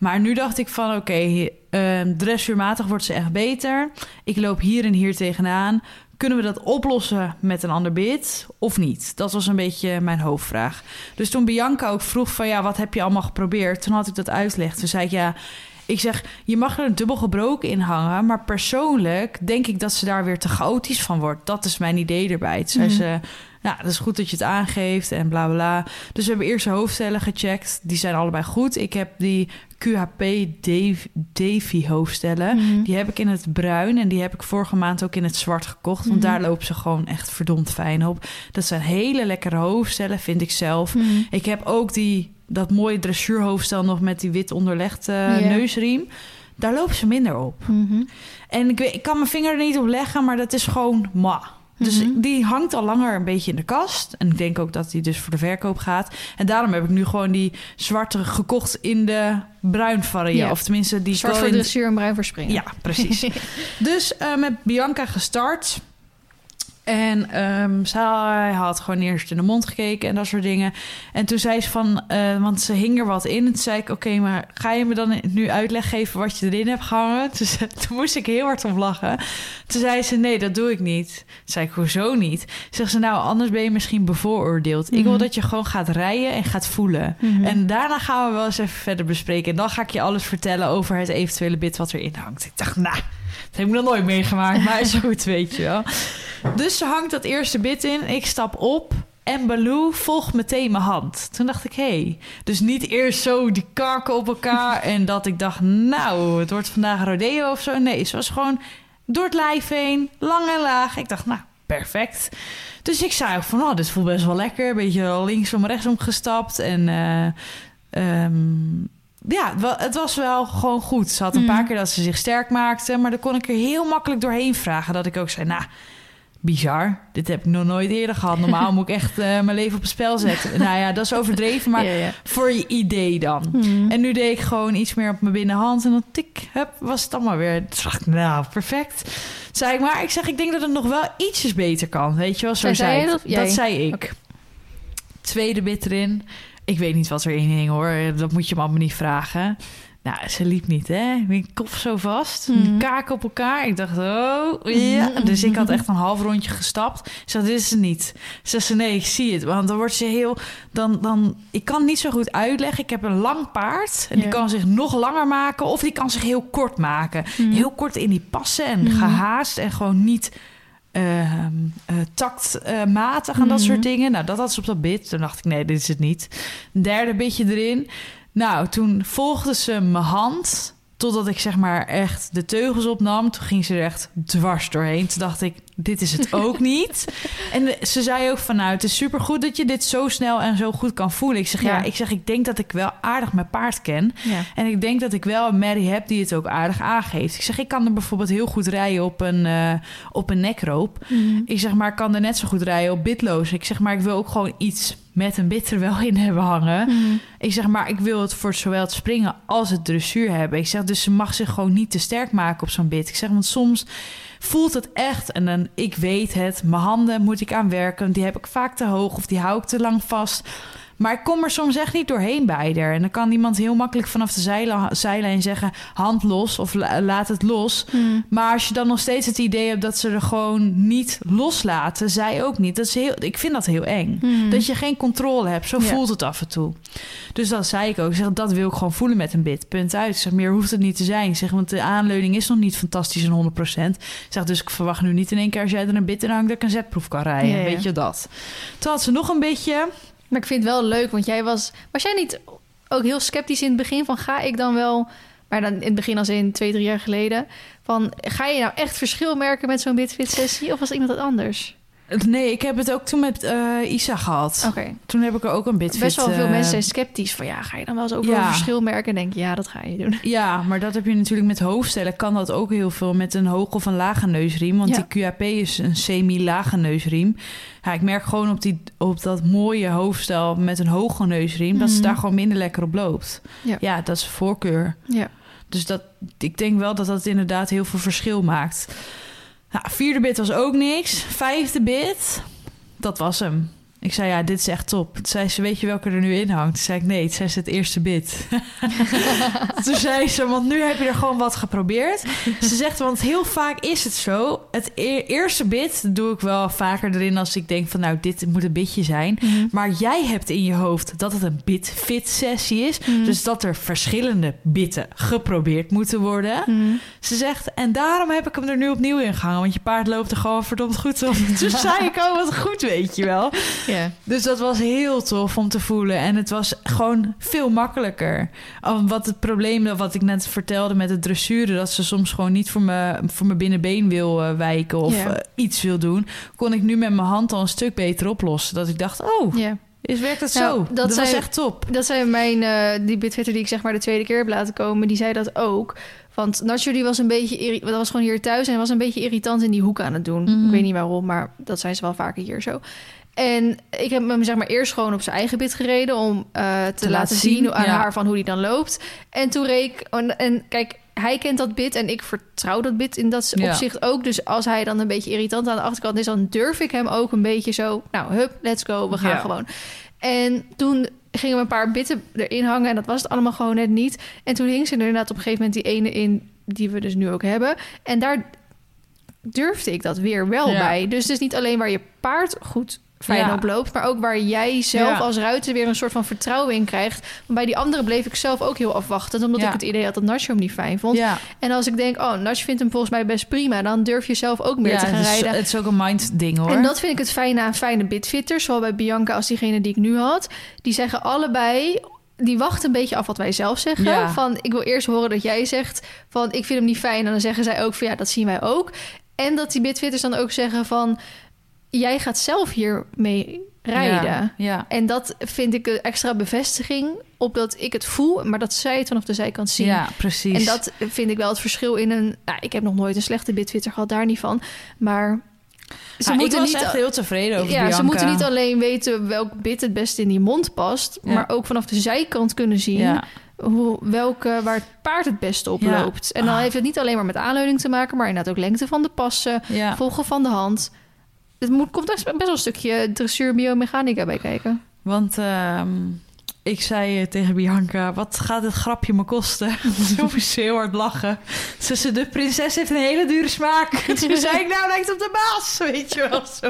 Maar nu dacht ik van, oké, eh, dressuurmatig wordt ze echt beter. Ik loop hier en hier tegenaan. Kunnen we dat oplossen met een ander bit of niet? Dat was een beetje mijn hoofdvraag. Dus toen Bianca ook vroeg van, ja, wat heb je allemaal geprobeerd? Toen had ik dat uitgelegd. Toen zei ik, ja, ik zeg, je mag er een dubbel gebroken in hangen, maar persoonlijk denk ik dat ze daar weer te chaotisch van wordt. Dat is mijn idee erbij. Toen zei ze, nou, dat is goed dat je het aangeeft en bla bla. Dus we hebben eerst de hoofdstellen gecheckt. Die zijn allebei goed. Ik heb die QHP Davy, hoofdstellen. Mhm. Die heb ik in het bruin en die heb ik vorige maand ook in het zwart gekocht. Want Mhm. daar lopen ze gewoon echt verdomd fijn op. Dat zijn hele lekkere hoofdstellen, vind ik zelf. Mhm. Ik heb ook die, dat mooie dressuurhoofdstel nog met die wit onderlegde neusriem. Daar lopen ze minder op. En ik, weet, ik kan mijn vinger er niet op leggen, maar dat is gewoon ma. Dus Mhm. die hangt al langer een beetje in de kast. En ik denk ook dat die dus voor de verkoop gaat. En daarom heb ik nu gewoon die zwarte gekocht in de bruin variant. Ja. Of tenminste die Zwart voor Cohen- dressuur en bruin voor springen. Ja, precies. dus eh, met Bianca gestart. En ehm zij had gewoon eerst in de mond gekeken en dat soort dingen. En toen zei ze van, eh, want ze hing er wat in. En toen zei ik, oké, maar ga je me dan nu uitleg geven wat je erin hebt gehangen? Dus, toen moest ik heel hard om lachen. Toen zei ze, nee, dat doe ik niet. Toen zei ik, hoezo niet? Zegt ze, nou, anders ben je misschien bevooroordeeld. Ik wil Mhm. dat je gewoon gaat rijden en gaat voelen. Mhm. En daarna gaan we wel eens even verder bespreken. En dan ga ik je alles vertellen over het eventuele bit wat erin hangt. Ik dacht, nou, dat heb ik nog nooit meegemaakt, maar is goed, weet je wel. Dus ze hangt dat eerste bit in. Ik stap op en Baloo volgt meteen mijn hand. Toen dacht ik, hé. Hey. Dus niet eerst zo die karken op elkaar en dat ik dacht, nou, het wordt vandaag rodeo of zo. Nee, ze was gewoon door het lijf heen, lang en laag. Ik dacht, nou, perfect. Dus ik zei ook van, oh, dit voelt best wel lekker. Een beetje linksom, rechtsom gestapt. En eh, ehm, ja, het wa- het was wel gewoon goed. Ze had een Mm. paar keer dat ze zich sterk maakte. Maar dan kon ik er heel makkelijk doorheen vragen. Dat ik ook zei, nou, bizar. Dit heb ik nog nooit eerder gehad. Normaal moet ik echt eh, mijn leven op het spel zetten. nou ja, dat is overdreven, maar Ja, ja. voor je idee dan. Hmm. En nu deed ik gewoon iets meer op mijn binnenhand. En dan tik, hup, was het allemaal weer. Toen dacht ik, nou, perfect. Zei ik, maar ik zeg, ik denk dat het nog wel ietsjes beter kan. Weet je wel, zo zei dat jij? Zei ik. Tweede bit erin. Ik weet niet wat erin hing hoor. Dat moet je me allemaal niet vragen. Nou, ze liep niet, hè? Mijn kop zo vast. Mhm. Die kaken op elkaar. Ik dacht, oh, ja. Dus ik had echt een half rondje gestapt. Ik zei, dit is het niet. Ze zei, nee, ik zie het. Want dan wordt ze heel... Dan, dan, ik kan niet zo goed uitleggen. Ik heb een lang paard. En die kan zich nog langer maken. Of die kan zich heel kort maken. Mhm. Heel kort in die passen. En Mhm. gehaast. En gewoon niet... ehm, eh, taktmatig en dat Mhm. soort dingen. Nou, dat had ze op dat bit. Toen dacht ik, nee, dit is het niet. Een derde bitje erin. Nou, toen volgde ze mijn hand... totdat ik zeg maar echt de teugels opnam. Toen ging ze er echt dwars doorheen. Toen dacht ik, dit is het ook niet. En ze zei ook van, nou, het is supergoed... dat je dit zo snel en zo goed kan voelen. Ik zeg, ja, Ja. ik zeg, ik denk dat ik wel aardig mijn paard ken... Ja. en ik denk dat ik wel een Mary heb die het ook aardig aangeeft. Ik zeg, ik kan er bijvoorbeeld heel goed rijden op een, eh, op een nekroop. Mhm. Ik zeg maar, ik kan er net zo goed rijden op bitloos. Ik zeg maar, ik wil ook gewoon iets met een bit er wel in hebben hangen. Mhm. Ik zeg maar, ik wil het voor zowel het springen als het dressuur hebben. Ik zeg, dus ze mag zich gewoon niet te sterk maken op zo'n bit. Ik zeg, want soms voelt het echt en dan, ik weet het, mijn handen moet ik aan werken. Die heb ik vaak te hoog of die hou ik te lang vast. Maar ik kom er soms echt niet doorheen bij haar. En dan kan iemand heel makkelijk vanaf de zeilen- zijlijn zeggen... hand los of la- laat het los. Mhm. Maar als je dan nog steeds het idee hebt dat ze er gewoon niet loslaten... zij ook niet. Dat is heel, ik vind dat heel eng. Mhm. Dat je geen controle hebt. Zo Ja. voelt het af en toe. Dus dat zei ik ook. Ik zeg, dat wil ik gewoon voelen met een bit. Punt uit. Ik zeg, meer hoeft het niet te zijn. Ik zeg, want de aanleuning is nog niet fantastisch en 100%. Ik zeg, dus ik verwacht nu niet in één keer... als jij er een bit in hangt, dat ik een zetproef kan rijden. Ja, ja. Weet je dat? Toen had ze nog een beetje... Maar ik vind het wel leuk, want jij was... Was jij niet ook heel sceptisch in het begin van... ga ik dan wel... Maar dan in het begin als in twee, drie jaar geleden... van ga je nou echt verschil merken met zo'n bitfit sessie... of was iemand het anders? Nee, ik heb het ook toen met eh, Isa gehad. Oké. Toen heb ik er ook een bitfit... Best wel veel eh, mensen zijn sceptisch van... ja, ga je dan wel eens ook Ja. wel een verschil merken? En denk je, ja, dat ga je doen. Ja, maar dat heb je natuurlijk met hoofdstellen. Kan dat ook heel veel met een hoge of een lage neusriem. Want Ja. die QAP is een semi-lage neusriem. Ja, ik merk gewoon op, die, op dat mooie hoofdstel met een hoge neusriem... dat ze Mhm. daar gewoon minder lekker op loopt. Ja. dat is voorkeur. Ja. Dus dat, ik denk wel dat dat inderdaad heel veel verschil maakt. Nou, vierde bit was ook niks. Vijfde bit, dat was hem. Ik zei, ja, dit is echt top. Toen zei ze, weet je welke er nu in hangt? Toen zei ik, nee, het ze het eerste bit. Toen zei ze, want nu heb je er gewoon wat geprobeerd. Ze zegt, want heel vaak is het zo. Het e- eerste bit doe ik wel vaker erin als ik denk van... nou, dit moet een bitje zijn. Mhm. Maar jij hebt in je hoofd dat het een bit-fit sessie is. Mhm. Dus dat er verschillende bitten geprobeerd moeten worden. Mhm. Ze zegt, en daarom heb ik hem er nu opnieuw in gehangen. Want je paard loopt er gewoon verdomd goed op. Toen zei ik, oh wat goed, weet je wel. Ja. Dus dat was heel tof om te voelen. En het was gewoon veel makkelijker. Wat het probleem, dat wat ik net vertelde met het dressuren... dat ze soms gewoon niet voor mijn, voor mijn binnenbeen wil eh, wijken... of Ja. eh, iets wil doen... kon ik nu met mijn hand al een stuk beter oplossen. Dat ik dacht, oh, ja. is, werkt het Nou, zo? dat Dat, was echt top. Dat zei mijn, eh, die bitfitter die ik zeg maar de tweede keer heb laten komen, die zei dat ook. Want Nacho die was een beetje, dat was gewoon hier thuis en was een beetje irritant in die hoek aan het doen. Mhm. Ik weet niet waarom, maar dat zijn ze wel vaker hier zo. En ik heb hem zeg maar eerst gewoon op zijn eigen bit gereden om eh, te, laten, laten zien, zien, aan ja. haar van hoe die dan loopt. En toen reed ik, en, en kijk, hij kent dat bit en ik vertrouw dat bit in dat Ja. opzicht ook. Dus als hij dan een beetje irritant aan de achterkant is, dan durf ik hem ook een beetje zo, nou hup, let's go, we gaan Ja. gewoon. En toen gingen we een paar bitten erin hangen en dat was het allemaal gewoon net niet. En toen hing ze er inderdaad op een gegeven moment die ene in die we dus nu ook hebben. En daar durfde ik dat weer wel bij. Dus het is niet alleen waar je paard goed fijn Ja. op loopt, maar ook waar jij zelf Ja. als ruiter weer een soort van vertrouwen in krijgt. Want bij die andere bleef ik zelf ook heel afwachtend, omdat Ja. ik het idee had dat Nacho hem niet fijn vond. En als ik denk, oh, Nacho vindt hem volgens mij best prima, dan durf je zelf ook meer te gaan het, is, rijden. het is ook een mind ding hoor. En dat vind ik het fijne aan fijne bitfitters, zowel bij Bianca als diegene die ik nu had. Die zeggen allebei, die wachten een beetje af wat wij zelf zeggen. Ja. Van, ik wil eerst horen dat jij zegt van, ik vind hem niet fijn. En dan zeggen zij ook van, ja, dat zien wij ook. En dat die bitfitters dan ook zeggen van, jij gaat zelf hiermee rijden. Ja, ja. En dat vind ik een extra bevestiging op dat ik het voel, maar dat zij het vanaf de zijkant zien. ja, precies. En dat vind ik wel het verschil in een... Nou, ik heb nog nooit een slechte bitfitter gehad, daar niet van. Maar Ze ik moeten niet echt heel tevreden over ja, Bianca. ze moeten niet alleen weten welk bit het beste in die mond past, Ja. maar ook vanaf de zijkant kunnen zien Ja, hoe, welke, waar het paard het beste op loopt. En dan Ah. heeft het niet alleen maar met aanleuning te maken, maar inderdaad ook lengte van de passen, ja. volgen van de hand. Het moet, komt best wel een stukje dressuur biomechanica bij kijken. Want ehm, ik zei eh, tegen Bianca, wat gaat het grapje me kosten? Toen moest ze heel hard lachen. Ze zei, de prinses heeft een hele dure smaak. Toen zei ik, nou lijkt op de baas, weet je wel zo.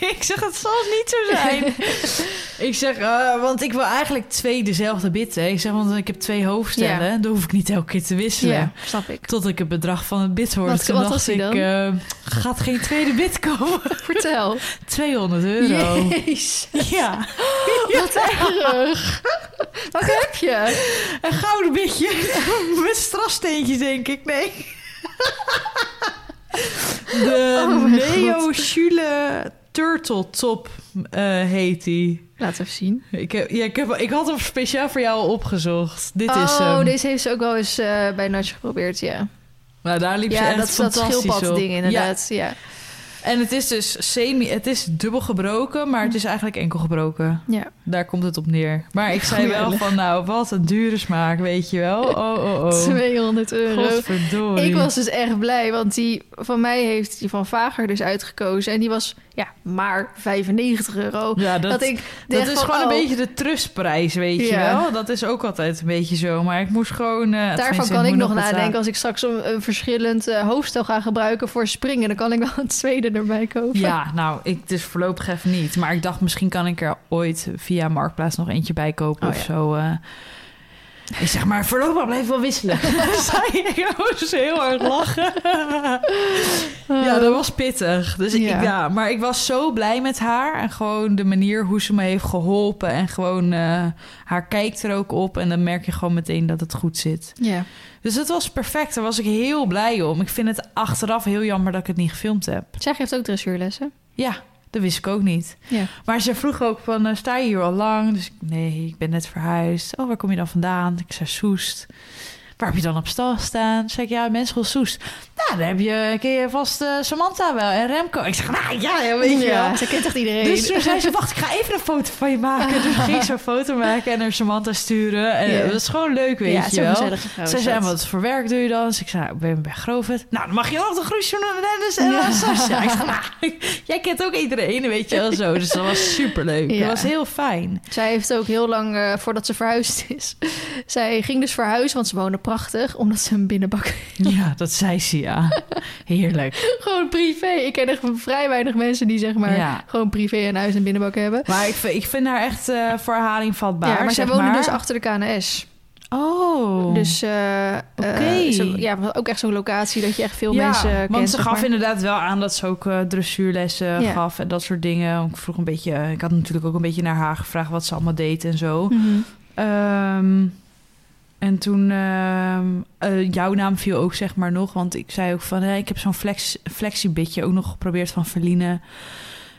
ik zeg, het zal niet zo zijn. ik zeg, eh, want ik wil eigenlijk twee dezelfde bitten. Ik zeg, want ik heb twee hoofdstellen. Dan hoef ik niet elke keer te wisselen. Ja, snap ik. Tot ik het bedrag van het bit hoorde. Wat- Toen wat dacht ik, eh, gaat geen tweede bit komen. Vertel. 200 euro. Jezus, Ja, wat erg. Wat heb je? een gouden bitje met strassteentjes, denk ik. Nee. De Oh Neo Schule Turtle Top eh, heet die. Laat even zien. Ik, heb, ja, ik, heb, ik had hem speciaal voor jou opgezocht. Dit is oh, deze heeft ze ook wel eens eh, bij Natje geprobeerd, ja. Nou, daar liep ze Ja, echt dat is dat op. schildpad-ding Ja, inderdaad. Ja. en het is dus semi... Het is dubbel gebroken, maar het is eigenlijk enkel gebroken. ja. Daar komt het op neer. Maar ik zei Goeie wel van, nou, wat een dure smaak, weet je wel. Oh, oh, oh. 200 euro. Godverdorie. Ik was dus echt blij, want die van mij heeft die van Vager dus uitgekozen. En die was ja, maar 95 euro. Ja, dat, Dat, ik dat is van, gewoon oh, een beetje de trustprijs, weet je wel. Dat is ook altijd een beetje zo. Maar ik moest gewoon... eh, Daarvan kan ik nog nadenken als ik straks een, een verschillend eh, hoofdstel ga gebruiken voor springen. Dan kan ik wel een tweede erbij kopen. Ja, nou, ik dus voorlopig even niet. Maar ik dacht, misschien kan ik er ooit via Marktplaats nog eentje bij kopen Oh, of ja. zo. eh. Ik zeg maar, voorlopig blijf wel wisselen. Moest heel hard lachen. ja, dat was pittig. Dus ik, Ja. ja. maar ik was zo blij met haar. En gewoon de manier hoe ze me heeft geholpen. En gewoon, eh, haar kijkt er ook op. En dan merk je gewoon meteen dat het goed zit. Ja. Dus het was perfect. Daar was ik heel blij om. Ik vind het achteraf heel jammer dat ik het niet gefilmd heb. Zij geeft ook dressuurlessen. Ja, dat wist ik ook niet. Ja. Maar ze vroeg ook van, eh, sta je hier al lang? Dus nee, ik ben net verhuisd. Oh, waar kom je dan vandaan? Ik zei, Soest. Waar heb je dan op stal staan? Zeg ik, ja, Menschool Soest. Nou, dan heb je, ken je vast eh, Samantha wel en Remco. Ik zeg, nou ja, ja, weet je wel. Ze kent echt iedereen. Dus toen zei ze, wacht, ik ga even een foto van je maken. Dus ging ze een foto maken en naar Samantha sturen. En dat is gewoon leuk, weet ja, je wel. is zei, wat voor werk doe je dan? Dus ik zei, nou, ik ben bij Grovet. Nou, dan mag je ook de groesje doen. Dennis en Ja. Sascha. Ik nou, jij kent ook iedereen, weet je wel zo. Dus dat was superleuk. Ja. Dat was heel fijn. Zij heeft ook heel lang, eh, voordat ze verhuisd is... Zij ging dus verhuizen, want ze woonde prachtig... omdat ze een binnenbak... Ja, dat zei ze, ja. Heerlijk. gewoon privé. Ik ken echt vrij weinig mensen die zeg maar... Ja. gewoon privé een huis en binnenbak hebben. Maar ik, vind- ik vind haar echt eh, voor herhaling vatbaar, ja, maar zij maar. dus achter de KNS. Oh. Dus eh, zo- ja, ook echt zo'n locatie dat je echt veel ja, mensen kent. want ze gaf maar. inderdaad wel aan dat ze ook dressuurlessen Ja. gaf en dat soort dingen. Ik vroeg een beetje, ik had natuurlijk ook een beetje naar haar gevraagd wat ze allemaal deed en zo. Ehm, en toen, eh, jouw naam viel ook zeg maar nog, want ik zei ook van, hé, ik heb zo'n flex, flexibitje ook nog geprobeerd van Verline.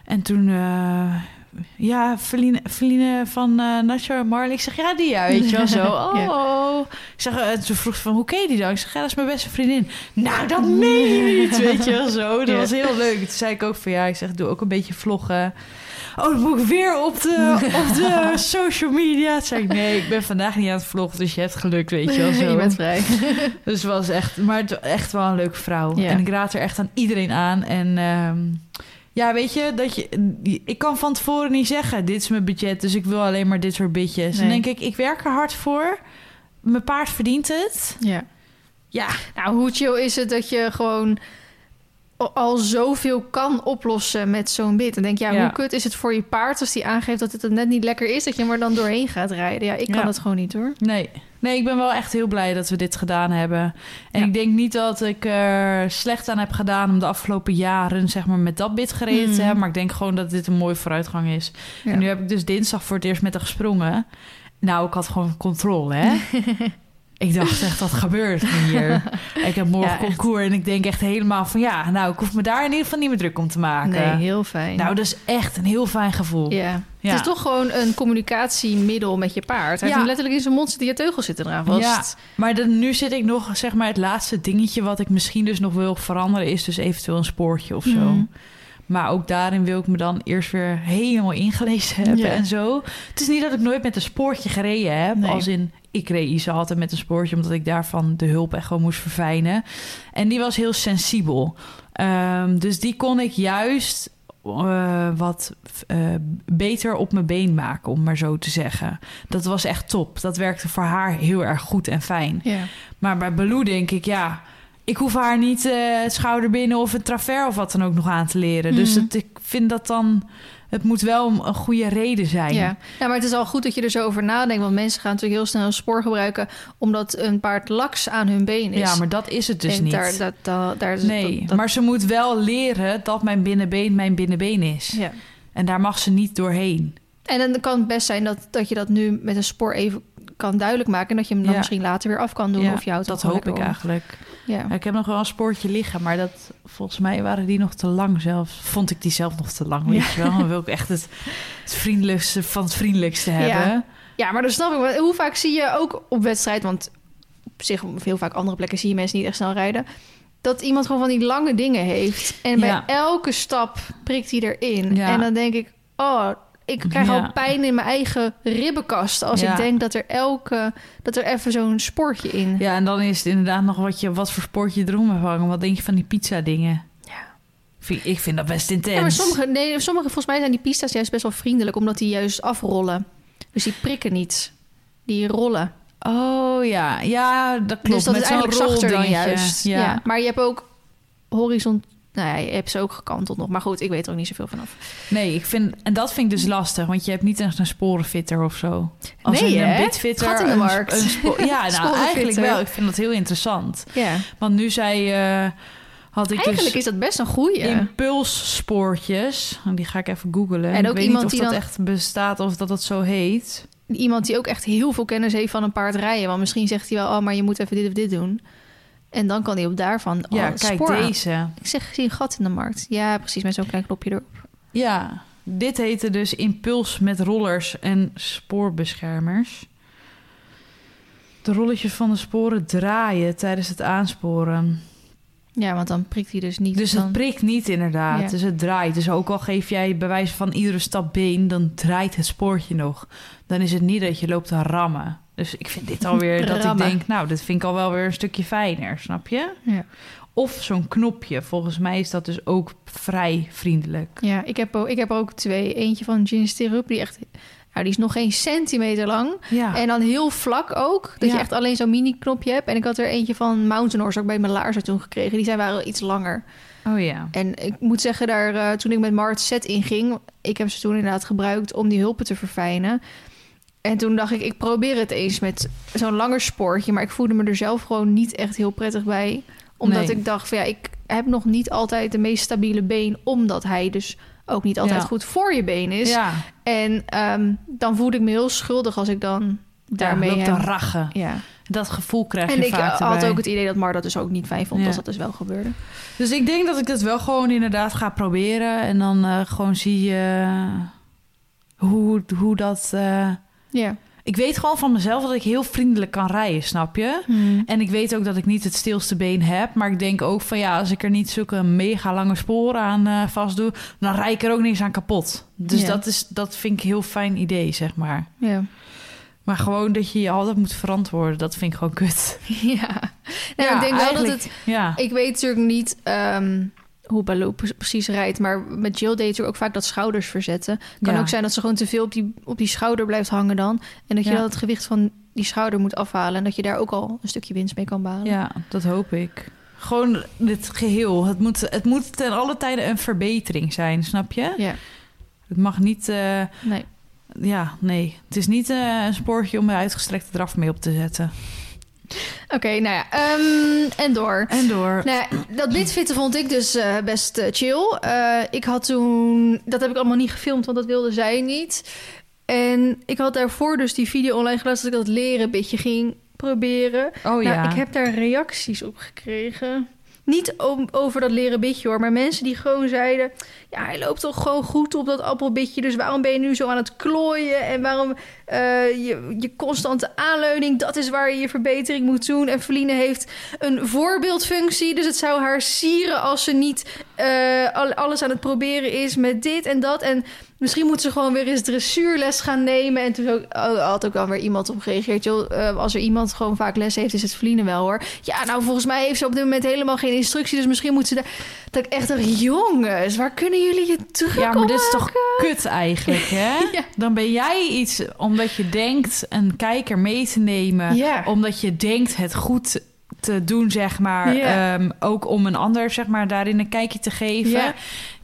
En toen, eh, ja, Verline, Verline van eh Nacho en Marley. Ik zeg, ja, die ja, weet je wel zo. Oh, Ja. Ik zeg, toen vroeg ze van, hoe ken je die dan? Ik zeg, ja, dat is mijn beste vriendin. Nou, dat meen je niet, weet je wel zo. Dat Ja. was heel leuk. Toen zei ik ook van, ja, ik zeg, doe ook een beetje vloggen. Oh, dan moet ik weer op de, op de social media. Toen zei ik, nee, ik ben vandaag niet aan het vloggen, dus je hebt geluk, weet je wel zo. je bent vrij. Dus was echt, maar echt wel een leuke vrouw. Ja. En ik raad er echt aan iedereen aan. En ehm, ja, weet je, dat je, ik kan van tevoren niet zeggen, dit is mijn budget, dus ik wil alleen maar dit soort bitjes. Dan Nee. denk ik, ik werk er hard voor. Mijn paard verdient het. ja. Ja, Nou, hoe chill is het dat je gewoon al zoveel kan oplossen met zo'n bit. En denk ja, Ja. hoe kut is het voor je paard als die aangeeft dat het net niet lekker is, dat je maar dan doorheen gaat rijden. Ja, ik kan Ja. het gewoon niet hoor. nee. Nee, ik ben wel echt heel blij dat we dit gedaan hebben. En Ja. ik denk niet dat ik er slecht aan heb gedaan om de afgelopen jaren zeg maar met dat bit gereden te Mhm. hebben. Maar ik denk gewoon dat dit een mooie vooruitgang is. En nu heb ik dus dinsdag voor het eerst met haar gesprongen. Nou, ik had gewoon controle, hè? ik dacht echt, wat gebeurt er hier? ik heb morgen Ja, concours en ik denk echt helemaal van... ja, nou, ik hoef me daar in ieder geval niet meer druk om te maken. Nee, heel fijn. Nou, dat is echt een heel fijn gevoel. ja. Ja. Het is toch gewoon een communicatiemiddel met je paard. Hij Ja. heeft letterlijk in zijn mond zitten, je teugels zitten eraan vast. Ja, maar dan, nu zit ik nog, zeg maar, het laatste dingetje... wat ik misschien dus nog wil veranderen... is dus eventueel een spoortje of zo. Mhm. Maar ook daarin wil ik me dan eerst weer helemaal ingelezen hebben Ja. en zo. Het is niet dat ik nooit met een spoortje gereden heb. Nee. Als in, ik reed Isa altijd met een spoortje... omdat ik daarvan de hulp echt gewoon moest verfijnen. En die was heel sensibel. Ehm, dus die kon ik juist eh, wat eh, beter op mijn been maken, om maar zo te zeggen. Dat was echt top. Dat werkte voor haar heel erg goed en fijn. Ja. Maar bij Baloo denk ik, ja, ik hoef haar niet eh, het schouderbinnen of het travers of wat dan ook nog aan te leren. Dus Mhm. het, ik vind dat dan, het moet wel een, goede reden zijn. Ja. ja, maar het is al goed dat je er zo over nadenkt. Want mensen gaan natuurlijk heel snel een spoor gebruiken... omdat een paard laks aan hun been is. Ja, maar dat is het dus En niet. Daar, dat, dat, daar is- nee, dat- dat- maar ze moet wel leren dat mijn binnenbeen mijn binnenbeen is. Ja. En daar mag ze niet doorheen. En dan kan het best zijn dat, dat je dat nu met een spoor even kan duidelijk maken... en dat je hem dan Ja. misschien later weer af kan doen. Ja, of je houdt dat hoop ik eigenlijk. Ja. Ik heb nog wel een spoortje liggen, maar dat, volgens mij waren die nog te lang zelfs. Vond ik die zelf nog te lang, weet je wel. Dan wil ik echt het, het vriendelijkste van het vriendelijkste hebben. ja, maar dat snap ik. Hoe vaak zie je ook op wedstrijd... want op zich op heel vaak andere plekken zie je mensen niet echt snel rijden... dat iemand gewoon van die lange dingen heeft. En bij Ja. elke stap prikt hij erin. Ja. En dan denk ik... oh, ik krijg Ja. al pijn in mijn eigen ribbenkast... als Ja. ik denk dat er elke... dat er even zo'n spoortje in... Ja, en dan is het inderdaad nog wat, je, wat voor sportje erom hebt hangen. Wat denk je van die pizza dingen? Ja. Vind, ik vind dat best intens. Ja, maar sommige, nee, sommige, volgens mij zijn die pista's juist best wel vriendelijk, omdat die juist afrollen. Dus die prikken niet. Die rollen. Oh ja, ja, dat klopt. dus dat Met is eigenlijk zachter dan juist. Ja. Maar je hebt ook horizon... Nou ja, je hebt ze ook gekanteld nog. Maar goed, ik weet er ook niet zoveel vanaf. Nee, ik vind, en dat vind ik dus lastig, want je hebt niet echt een sporenfitter of zo. Als Nee, een, hè? bitfitter. Gat in de markt. een ja, nou eigenlijk wel. Ik vind dat heel interessant. Ja. Want nu zei, eh, had ik Eigenlijk dus is dat best een goeie. impulsspoortjes. Die ga ik even googlen. En ik ook weet iemand niet of die dat dan- echt bestaat of dat dat zo heet. Iemand die ook echt heel veel kennis heeft van een paard rijden. Want misschien zegt hij wel, oh, maar je moet even dit of dit doen. En dan kan hij op daarvan... Ja, oh, kijk, aan. deze. Ik zeg, ik zie een gat in de markt. Ja, precies, met zo'n klein knopje erop. Ja, dit heette dus impuls met rollers en spoorbeschermers. De rolletjes van de sporen draaien tijdens het aansporen. Ja, want dan prikt hij dus niet. Dus dan... het prikt niet inderdaad. Ja. Dus het draait. Dus ook al geef jij bij wijze van iedere stap been, dan draait het spoortje nog. Dan is het niet dat je loopt te rammen. Dus ik vind dit alweer dat ik denk, nou, dit vind ik al wel weer een stukje fijner, snap je? Ja. Of zo'n knopje. Volgens mij is dat dus ook vrij vriendelijk. Ja, ik heb, ook, ik heb er ook twee. Eentje van Gin Stirrup, die echt... Nou, die is nog geen centimeter lang. Ja. En dan heel vlak ook. Dat Ja. je echt alleen zo'n mini-knopje hebt. En ik had er eentje van Mountain Horse ook bij mijn laarzen toen gekregen. Die zijn waren wel iets langer. Oh ja. En ik moet zeggen, daar, eh, toen ik met Mart set inging... ik heb ze toen inderdaad gebruikt om die hulpen te verfijnen. En toen dacht ik, ik probeer het eens met zo'n langer spoortje. Maar ik voelde me er zelf gewoon niet echt heel prettig bij. Omdat Nee. ik dacht, van, ja, ik heb nog niet altijd de meest stabiele been... omdat hij dus ook niet altijd Ja. goed voor je been is. Ja, En ehm, dan voelde ik me heel schuldig als ik dan daarmee... daarmee te hem- rachen. ja. Dat gevoel krijg En je ik vaak eh, had erbij. ook het idee dat Mar dat dus ook niet fijn vond Ja. als dat dus wel gebeurde. Dus ik denk dat ik het wel gewoon inderdaad ga proberen. En dan eh, gewoon zie je hoe, hoe dat... eh, Ja. Ik weet gewoon van mezelf dat ik heel vriendelijk kan rijden, snap je? En ik weet ook dat ik niet het stilste been heb. Maar ik denk ook van ja, als ik er niet zulke mega lange sporen aan eh vast doe... dan rijd ik er ook niks aan kapot. Dus Ja. dat, is, dat vind ik een heel fijn idee, zeg maar. Ja. Maar gewoon dat je je altijd moet verantwoorden, dat vind ik gewoon kut. ja. Nou, ik denk wel dat het... Ja, Ik weet natuurlijk niet ehm, hoe Baloo pre- precies rijdt. Maar met Jill deed natuurlijk ook vaak dat schouders verzetten. Kan Ja. ook zijn dat ze gewoon te veel op die, op die schouder blijft hangen dan. En dat je Ja. dan het gewicht van die schouder moet afhalen. En dat je daar ook al een stukje winst mee kan behalen. ja, dat hoop ik. Gewoon dit geheel. Het moet, het moet ten alle tijde een verbetering zijn, snap je? Ja. Het mag niet... eh, Nee. ja, nee. Het is niet eh, een spoortje om een uitgestrekte draf mee op te zetten. Oké, nou ja. ehm, en door. En door. Nou, ja, dat bitfitten vond ik dus eh, best eh, chill. Eh, ik had toen... Dat heb ik allemaal niet gefilmd, want dat wilde zij niet. En ik had daarvoor dus die video online geluisterd... dat ik dat leren een beetje ging proberen. Oh nou, ja. ik heb daar reacties op gekregen. Niet over dat leren bitje hoor, maar mensen die gewoon zeiden... ja, hij loopt toch gewoon goed op dat appelbitje... dus waarom ben je nu zo aan het klooien... en waarom eh, je, je constante aanleuning... dat is waar je je verbetering moet doen. En Feline heeft een voorbeeldfunctie... dus het zou haar sieren als ze niet eh, al- alles aan het proberen is met dit en dat. En misschien moet ze gewoon weer eens dressuurles gaan nemen. En toen ook, oh, had ook wel weer iemand op gereageerd. Joh, eh, als er iemand gewoon vaak les heeft, is het Vliene wel hoor. Ja, nou volgens mij heeft ze op dit moment helemaal geen instructie. Dus misschien moet ze daar... Dat ik echt dacht, jongens, waar kunnen jullie je druk Ja, maar dit is toch maken? kut eigenlijk, hè? Ja. Dan ben jij iets omdat je denkt een kijker mee te nemen. Ja. Omdat je denkt het goed te doen, zeg maar. Ehm, ook om een ander, zeg maar, daarin een kijkje te geven.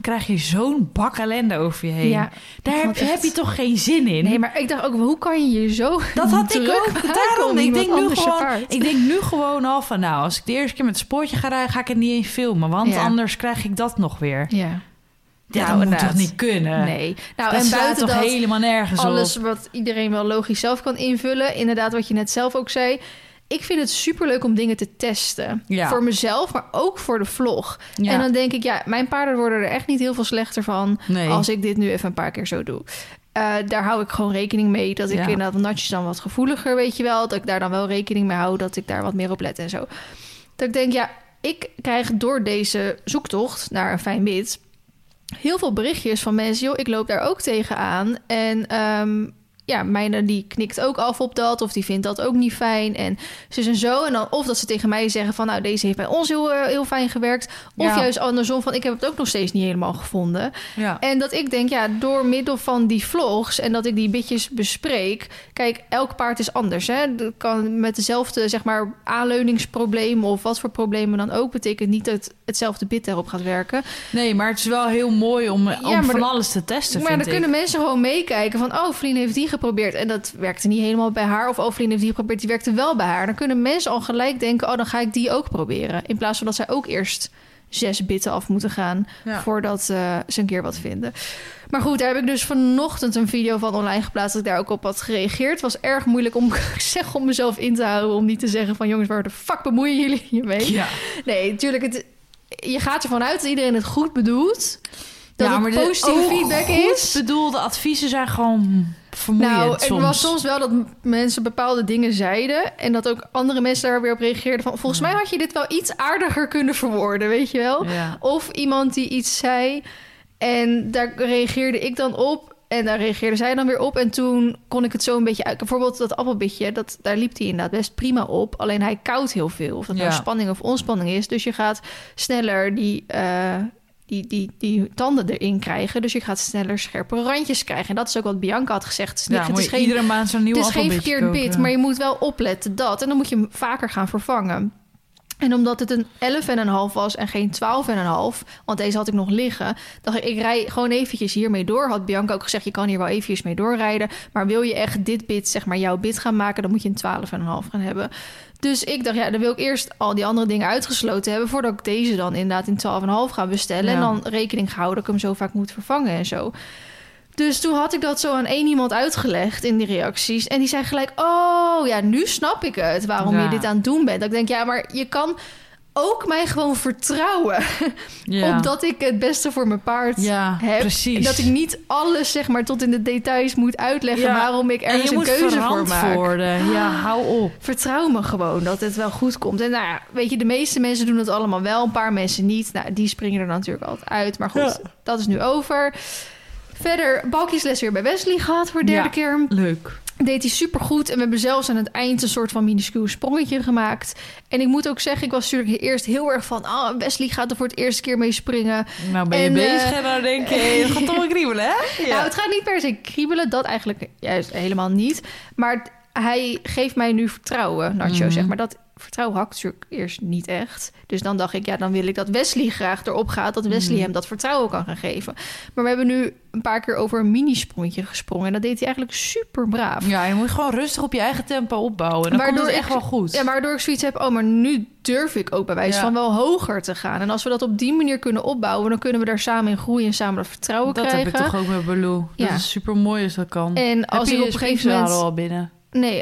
Krijg je zo'n bak ellende over je heen. Ja, Daar heb, je toch geen zin in? Nee, maar ik dacht ook, hoe kan je je zo Dat had ik ook. Daarom, om ik denk, nu gewoon, ik denk nu gewoon al van... nou, als ik de eerste keer met het spoortje ga rijden... ga ik het niet eens filmen. Want Ja. anders krijg ik dat nog weer. Ja. Ja, Nou, dat moet toch niet kunnen? Nee. Nou, dat en buiten toch dat, helemaal nergens alles op? wat iedereen wel logisch zelf kan invullen. Inderdaad, wat je net zelf ook zei. Ik vind het superleuk om dingen te testen. Ja. Voor mezelf, maar ook voor de vlog. Ja. En dan denk ik, ja, mijn paarden worden er echt niet heel veel slechter van... Nee. als ik dit nu even een paar keer zo doe. Eh, daar hou ik gewoon rekening mee. Dat ik Ja. inderdaad natjes dan wat gevoeliger, weet je wel. Dat ik daar dan wel rekening mee hou. Dat ik daar wat meer op let en zo. Dat ik denk, ja, ik krijg door deze zoektocht naar een fijn wit... heel veel berichtjes van mensen. Joh, ik loop daar ook tegenaan. En ehm, ja, mijne die knikt ook af op dat. Of die vindt dat ook niet fijn. En zus en zo. En dan of dat ze tegen mij zeggen van... nou, deze heeft bij ons heel, eh, heel fijn gewerkt. Of Ja. juist andersom van... ik heb het ook nog steeds niet helemaal gevonden. Ja. En dat ik denk, ja, door middel van die vlogs en dat ik die bitjes bespreek. Kijk, elk paard is anders. Hè? Dat kan met dezelfde, zeg maar, aanleuningsprobleem of wat voor problemen dan ook. Betekent niet dat hetzelfde bit daarop gaat werken. Nee, maar het is wel heel mooi om, om van alles te testen, maar dan kunnen mensen gewoon meekijken van... oh, Vlien heeft die geprobeerd en dat werkte niet helemaal bij haar. Of Vlien heeft die geprobeerd, die werkte wel bij haar. Dan kunnen mensen al gelijk denken... oh, dan ga ik die ook proberen. In plaats van dat zij ook eerst zes bitten af moeten gaan... Ja. voordat eh, ze een keer wat vinden. Maar goed, daar heb ik dus vanochtend een video van online geplaatst... dat ik daar ook op had gereageerd. Het was erg moeilijk om, zeg, om mezelf in te houden... om niet te zeggen van jongens, waar de fuck bemoeien jullie hiermee? Ja. Nee, natuurlijk, het, je gaat ervan uit dat iedereen het goed bedoelt... Dat ja, het de- positieve oh, feedback is. bedoelde adviezen zijn gewoon vermoeiend Nou, het soms. was soms wel dat mensen bepaalde dingen zeiden... en dat ook andere mensen daar weer op reageerden van... volgens mij had je dit wel iets aardiger kunnen verwoorden, weet je wel? Ja. Of iemand die iets zei en daar reageerde ik dan op... en daar reageerde zij dan weer op en toen kon ik het zo een beetje uit... bijvoorbeeld dat appelbitje, dat, daar liep hij inderdaad best prima op... alleen hij koudt heel veel, of dat nou Ja. spanning of ontspanning is. Dus je gaat sneller die... eh, die, die, die tanden erin krijgen. Dus je gaat sneller scherpe randjes krijgen. En dat is ook wat Bianca had gezegd. Het is, Ja, het geen, iedere maand zo'n nieuw het is geen verkeerd bit, maar je moet wel opletten dat. En dan moet je hem vaker gaan vervangen. En omdat het een 11,5 was en geen 12,5, want deze had ik nog liggen, dacht ik, ik rij gewoon eventjes hiermee door. Had Bianca ook gezegd, je kan hier wel eventjes mee doorrijden. Maar wil je echt dit bit, zeg maar, jouw bit gaan maken, dan moet je een 12,5 gaan hebben. Dus ik dacht, ja, dan wil ik eerst al die andere dingen uitgesloten hebben... voordat ik deze dan inderdaad in 12,5 ga bestellen. Ja. En dan rekening houden dat ik hem zo vaak moet vervangen en zo. Dus toen had ik dat zo aan één iemand uitgelegd in die reacties. En die zei gelijk: Oh ja, nu snap ik het waarom Ja. je dit aan het doen bent. Dat ik denk: Ja, maar je kan ook mij gewoon vertrouwen. ja. op dat ik het beste voor mijn paard Ja, heb. precies. Dat ik niet alles, zeg maar, tot in de details moet uitleggen Ja. waarom ik en ergens een keuze voor maak. Ja, hou op. Vertrouw me gewoon dat het wel goed komt. En nou ja, weet je, de meeste mensen doen het allemaal wel, een paar mensen niet. Nou, die springen er natuurlijk altijd uit. Maar goed, dat is nu over. Verder, balkjesles weer bij Wesley gehad voor de derde Ja. keer. Leuk. Deed hij supergoed. En we hebben zelfs aan het eind een soort van minuscuul sprongetje gemaakt. En ik moet ook zeggen, ik was natuurlijk eerst heel erg van... ah, Wesley gaat er voor het eerste keer mee springen. Nou ben je En, bezig eh, en dan denk je, het gaat toch wel kriebelen, hè? Nou, het gaat niet per se kriebelen, dat eigenlijk juist helemaal niet. Maar hij geeft mij nu vertrouwen, Nacho, Mhm. zeg maar. Dat vertrouwen ik natuurlijk eerst niet echt. Dus dan dacht ik, ja, dan wil ik dat Wesley graag erop gaat... dat Wesley Mhm. hem dat vertrouwen kan gaan geven. Maar we hebben nu een paar keer over een minisprongetje gesprongen... en dat deed hij eigenlijk super braaf. Ja, je moet gewoon rustig op je eigen tempo opbouwen. Dan Waardoor komt het echt wel goed. Ja, maar waardoor ik zoiets heb, oh, maar nu durf ik ook bij wijze Ja. van wel hoger te gaan. En als we dat op die manier kunnen opbouwen... dan kunnen we daar samen in groeien en samen dat vertrouwen dat krijgen. heb ik toch ook met Baloo. Dat Ja. is super mooi als dat kan. En als heb ik je op een gegeven moment... al binnen? Nee,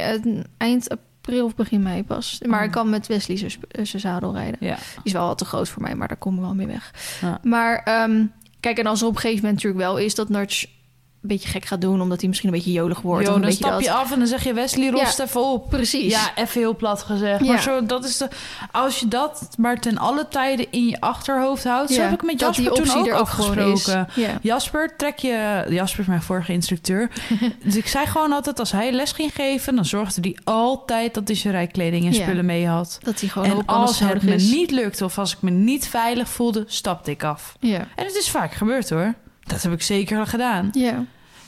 eind april of begin mei pas. Maar Oh. ik kan met Wesley zijn eh, zadel rijden. Ja. Die is wel wat te groot voor mij, maar daar komen we wel mee weg. Ja. Maar ehm, kijk, en als er op een gegeven moment natuurlijk wel is dat Nudge beetje gek gaat doen... omdat hij misschien een beetje jolig wordt. Jo, of een dan beetje stap je dat. af en dan zeg je Wesley, rost even op. Precies. Ja, even heel plat gezegd. Ja. Maar zo, dat is de, als je dat maar ten alle tijden in je achterhoofd houdt. Zo heb ik met Jasper toen ook er afgesproken. Ja. Jasper, trek je... Jasper is mijn vorige instructeur. dus ik zei gewoon altijd, als hij les ging geven... dan zorgde hij altijd dat hij zijn rijkleding en spullen mee had. Dat hij gewoon En als het me is. niet lukte of als ik me niet veilig voelde, stapte ik af. Ja. En het is vaak gebeurd hoor. Dat heb ik zeker gedaan. Ja.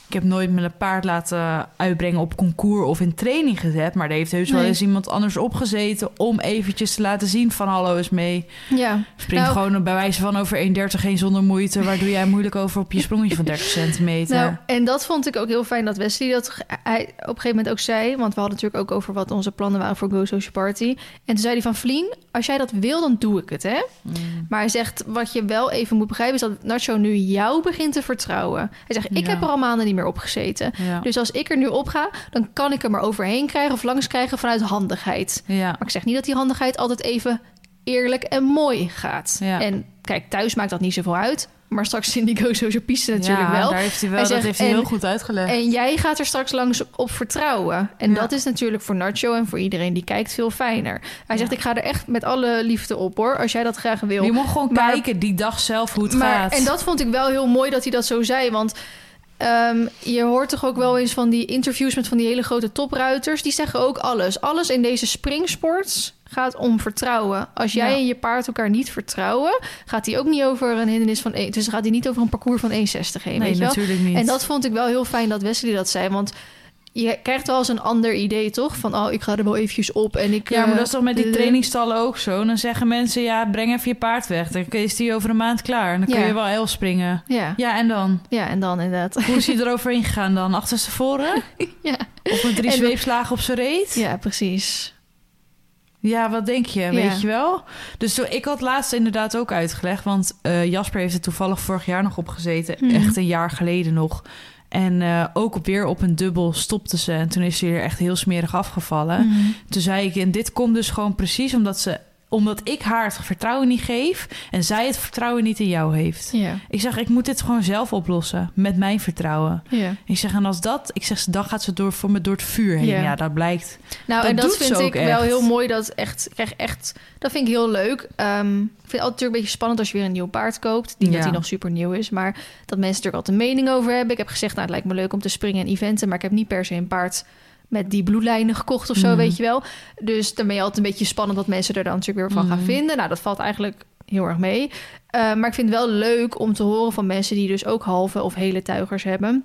Ik heb nooit mijn paard laten uitbrengen op concours of in training gezet. Maar er heeft heus wel eens iemand anders opgezeten om eventjes te laten zien van hallo eens mee. ja. Spring Nou- gewoon bij wijze van over 1,30 heen zonder moeite. Waar doe jij moeilijk over op je sprongetje van 30 centimeter? Nou, en dat vond ik ook heel fijn dat Wesley dat hij op een gegeven moment ook zei. Want we hadden natuurlijk ook over wat onze plannen waren voor Go Social Party. En toen zei hij van Vlien, als jij dat wil, dan doe ik het, hè? Mm. Maar hij zegt, wat je wel even moet begrijpen... is dat Nacho nu jou begint te vertrouwen. Hij zegt, ik Ja. heb er al maanden niet meer op gezeten. ja. Dus als ik er nu op ga, dan kan ik hem er overheen krijgen... of langs krijgen vanuit handigheid. ja. Maar ik zeg niet dat die handigheid altijd even eerlijk en mooi gaat. Ja. En kijk, thuis maakt dat niet zoveel uit... maar straks in die Go Social piste natuurlijk ja, wel. Daar heeft hij wel, Hij dat heeft hij en- heel goed uitgelegd. En jij gaat er straks langs op vertrouwen. En Ja. dat is natuurlijk voor Nacho en voor iedereen die kijkt veel fijner. Hij zegt, ik ga er echt met alle liefde op hoor, als jij dat graag wil. je moet gewoon Maar- kijken die dag zelf hoe het maar, gaat. En dat vond ik wel heel mooi dat hij dat zo zei. Want ehm, je hoort toch ook wel eens van die interviews met van die hele grote topruiters. Die zeggen ook alles. Alles in deze springsports gaat om vertrouwen. Als jij Ja. en je paard elkaar niet vertrouwen, gaat hij ook niet over een hindernis van... één- Dus gaat hij niet over een parcours van 1,60 heen, nee, weet je wel? natuurlijk niet. En dat vond ik wel heel fijn dat Wesley dat zei. Want je krijgt wel eens een ander idee, toch? Van, oh, ik ga er wel eventjes op en ik... Ja, maar eh, dat is toch met die trainingstallen ook zo? Dan zeggen mensen, ja, breng even je paard weg. Dan is die over een maand klaar. En dan kun Ja. je wel elf springen. Ja. Ja, en dan? ja, en dan inderdaad. Hoe is hij eroverheen gegaan dan? Achterstevoren? ja. Of met drie En- zweepslagen op zijn reet? ja, precies. Ja, wat denk je? Ja. Weet je wel? Dus zo, ik had laatst inderdaad ook uitgelegd. Want eh, Jasper heeft er toevallig vorig jaar nog op gezeten. Mhm. Echt een jaar geleden nog. En eh, ook weer op een dubbel stopte ze. En toen is hij er echt heel smerig afgevallen. Mhm. Toen zei ik, en dit komt dus gewoon precies omdat ze omdat ik haar het vertrouwen niet geef en zij het vertrouwen niet in jou heeft. Ja. Ik zeg, ik moet dit gewoon zelf oplossen met mijn vertrouwen. ja. Ik zeg, en als dat, ik zeg, dan gaat ze door voor me door het vuur heen. Ja. Ja, dat blijkt. Nou, Dat en dat vind ik wel heel mooi. Dat echt, ik krijg echt, dat vind ik heel leuk. Ehm, ik vind het altijd natuurlijk een beetje spannend als je weer een nieuw paard koopt. Niet dat hij nog super nieuw is, maar dat mensen natuurlijk altijd een mening over hebben. Ik heb gezegd, nou, het lijkt me leuk om te springen en eventen, maar ik heb niet per se een paard met die bloedlijnen gekocht of zo, Mhm. weet je wel. Dus dan ben je altijd een beetje spannend wat mensen er dan natuurlijk weer van gaan Mhm. vinden. Nou, dat valt eigenlijk heel erg mee. Eh, maar ik vind het wel leuk om te horen van mensen die dus ook halve of hele tuigers hebben.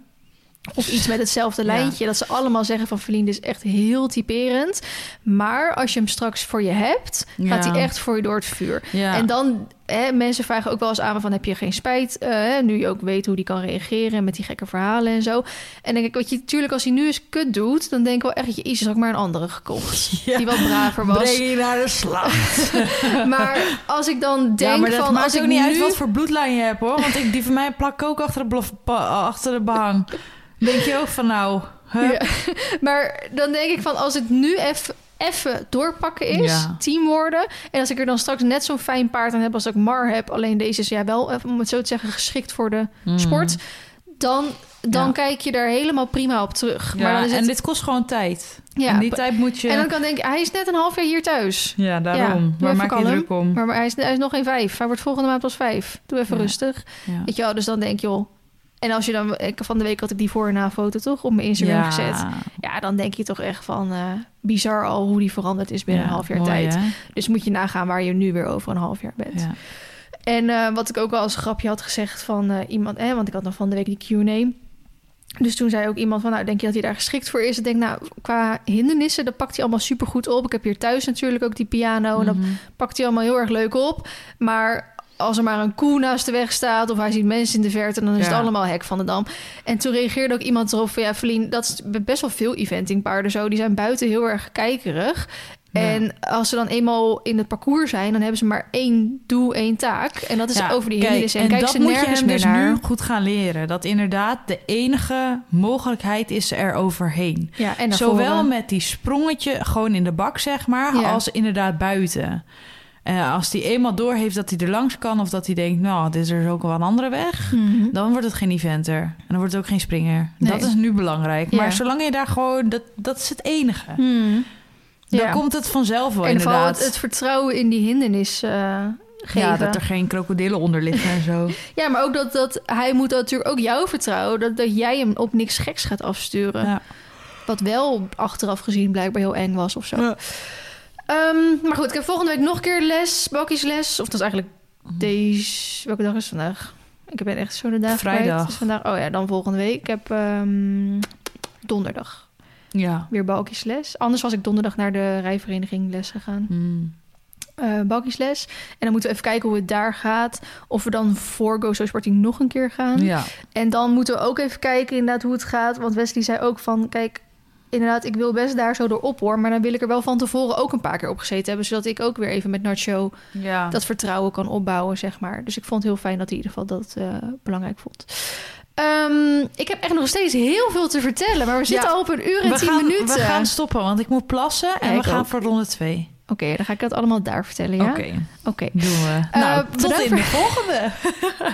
Of iets met hetzelfde Ja. lijntje. Dat ze allemaal zeggen van Verlien, dit is echt heel typerend. Maar als je hem straks voor je hebt, gaat hij echt voor je door het vuur. Ja. En dan, hè, mensen vragen ook wel eens aan van... heb je geen spijt, eh, nu je ook weet hoe die kan reageren... met die gekke verhalen en zo. En denk ik, wat je, natuurlijk als hij nu eens kut doet... dan denk ik wel echt, jezus, had ik maar een andere gekocht. Die wat braver was. Breng je naar de slag. Maar als ik dan denk ja, maar dat van... maakt als ook ik niet nu... uit wat voor bloedlijn je hebt, hoor. Want ik, die van mij plak ook achter de, blof- achter de behang. Denk je ook van, nou... Huh? Ja. Maar dan denk ik van, als het nu even... Even doorpakken is, Ja. team worden. En als ik er dan straks net zo'n fijn paard aan heb als ik Mar heb, alleen deze is ja wel, even om het zo te zeggen, geschikt voor de Mm. sport. Dan, dan Ja. kijk je daar helemaal prima op terug. Ja, maar dan is het, en dit kost gewoon tijd. ja, en die tijd moet je... en dan kan ik denken, hij is net een half jaar hier thuis. Ja, daarom. Waar maak je druk om? Maar, maar hij, is, hij is nog geen vijf. Hij wordt volgende maand pas vijf. Doe even rustig. Ja. Weet je wel, dus dan denk je, joh. En als je dan, ik, van de week had ik die voor- en na-foto toch op mijn Instagram Ja. gezet. Ja, dan denk je toch echt van eh, bizar al hoe die veranderd is binnen Ja, een half jaar mooi, tijd. hè? Dus moet je nagaan waar je nu weer over een half jaar bent. Ja. En eh, wat ik ook wel als grapje had gezegd van eh, iemand, hè, want ik had nog van de week die Q&A. Dus toen zei ook iemand van, nou, denk je dat hij daar geschikt voor is? Ik denk, nou, qua hindernissen, dat pakt hij allemaal super goed op. Ik heb hier thuis natuurlijk ook die piano en dat Mhm. pakt hij allemaal heel erg leuk op. Maar als er maar een koe naast de weg staat of hij ziet mensen in de verte, dan is Ja. het allemaal hek van de dam. En toen reageerde ook iemand erop van, ja, Verlien, dat is best wel veel eventingpaarden zo. Die zijn buiten heel erg kijkerig. Ja. En als ze dan eenmaal in het parcours zijn, dan hebben ze maar één doel, één taak. En dat is Ja, over die kijk, hindernissen. En, en kijk dat ze moet je hem dus naar. nu goed gaan leren. Dat inderdaad de enige mogelijkheid is er overheen. Ja, en naar Zowel met die sprongetje gewoon in de bak, zeg maar, als inderdaad buiten. En als hij eenmaal door heeft dat hij er langs kan... of dat hij denkt, nou, dit is er ook wel een andere weg... Mhm. dan wordt het geen eventer. En dan wordt het ook geen springer. Nee. Dat is nu belangrijk. Ja. Maar zolang je daar gewoon... Dat, dat is het enige. Mhm. Dan Ja. komt het vanzelf wel En vooral inderdaad. het, het vertrouwen in die hindernis eh, geven. ja, dat er geen krokodillen onder liggen en zo. Ja, maar ook dat, dat hij moet natuurlijk ook jou vertrouwen. Dat, dat jij hem op niks geks gaat afsturen. Ja. Wat wel achteraf gezien blijkbaar heel eng was of zo. Ja. Ehm, maar goed, ik heb volgende week nog een keer les, bakkiesles. Of dat is eigenlijk deze... Welke dag is het vandaag? Ik ben echt zo de dag Vrijdag. Dus vandaag, oh ja, dan volgende week. Ik heb ehm, donderdag Ja. weer balkiesles. Anders was ik donderdag naar de rijvereniging les gegaan. Hmm. eh balkiesles. En dan moeten we even kijken hoe het daar gaat. Of we dan voor Go So Sporting nog een keer gaan. Ja. En dan moeten we ook even kijken inderdaad hoe het gaat. Want Wesley zei ook van, kijk, inderdaad, ik wil best daar zo door op hoor. Maar dan wil ik er wel van tevoren ook een paar keer op gezeten hebben. Zodat ik ook weer even met Nacho ja. dat vertrouwen kan opbouwen, zeg maar. Dus ik vond het heel fijn dat hij in ieder geval dat eh, belangrijk vond. Ehm, ik heb echt nog steeds heel veel te vertellen. Maar we zitten Ja. al op een uur en we tien gaan, minuten. We gaan stoppen, want ik moet plassen. En Ja, we gaan ook. voor ronde twee. Oké, dan ga ik dat allemaal daar vertellen, ja? Oké, Oké. doen we. Eh, nou, tot in voor- de volgende.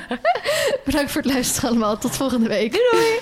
Bedankt voor het luisteren allemaal. Tot volgende week. Doei doei.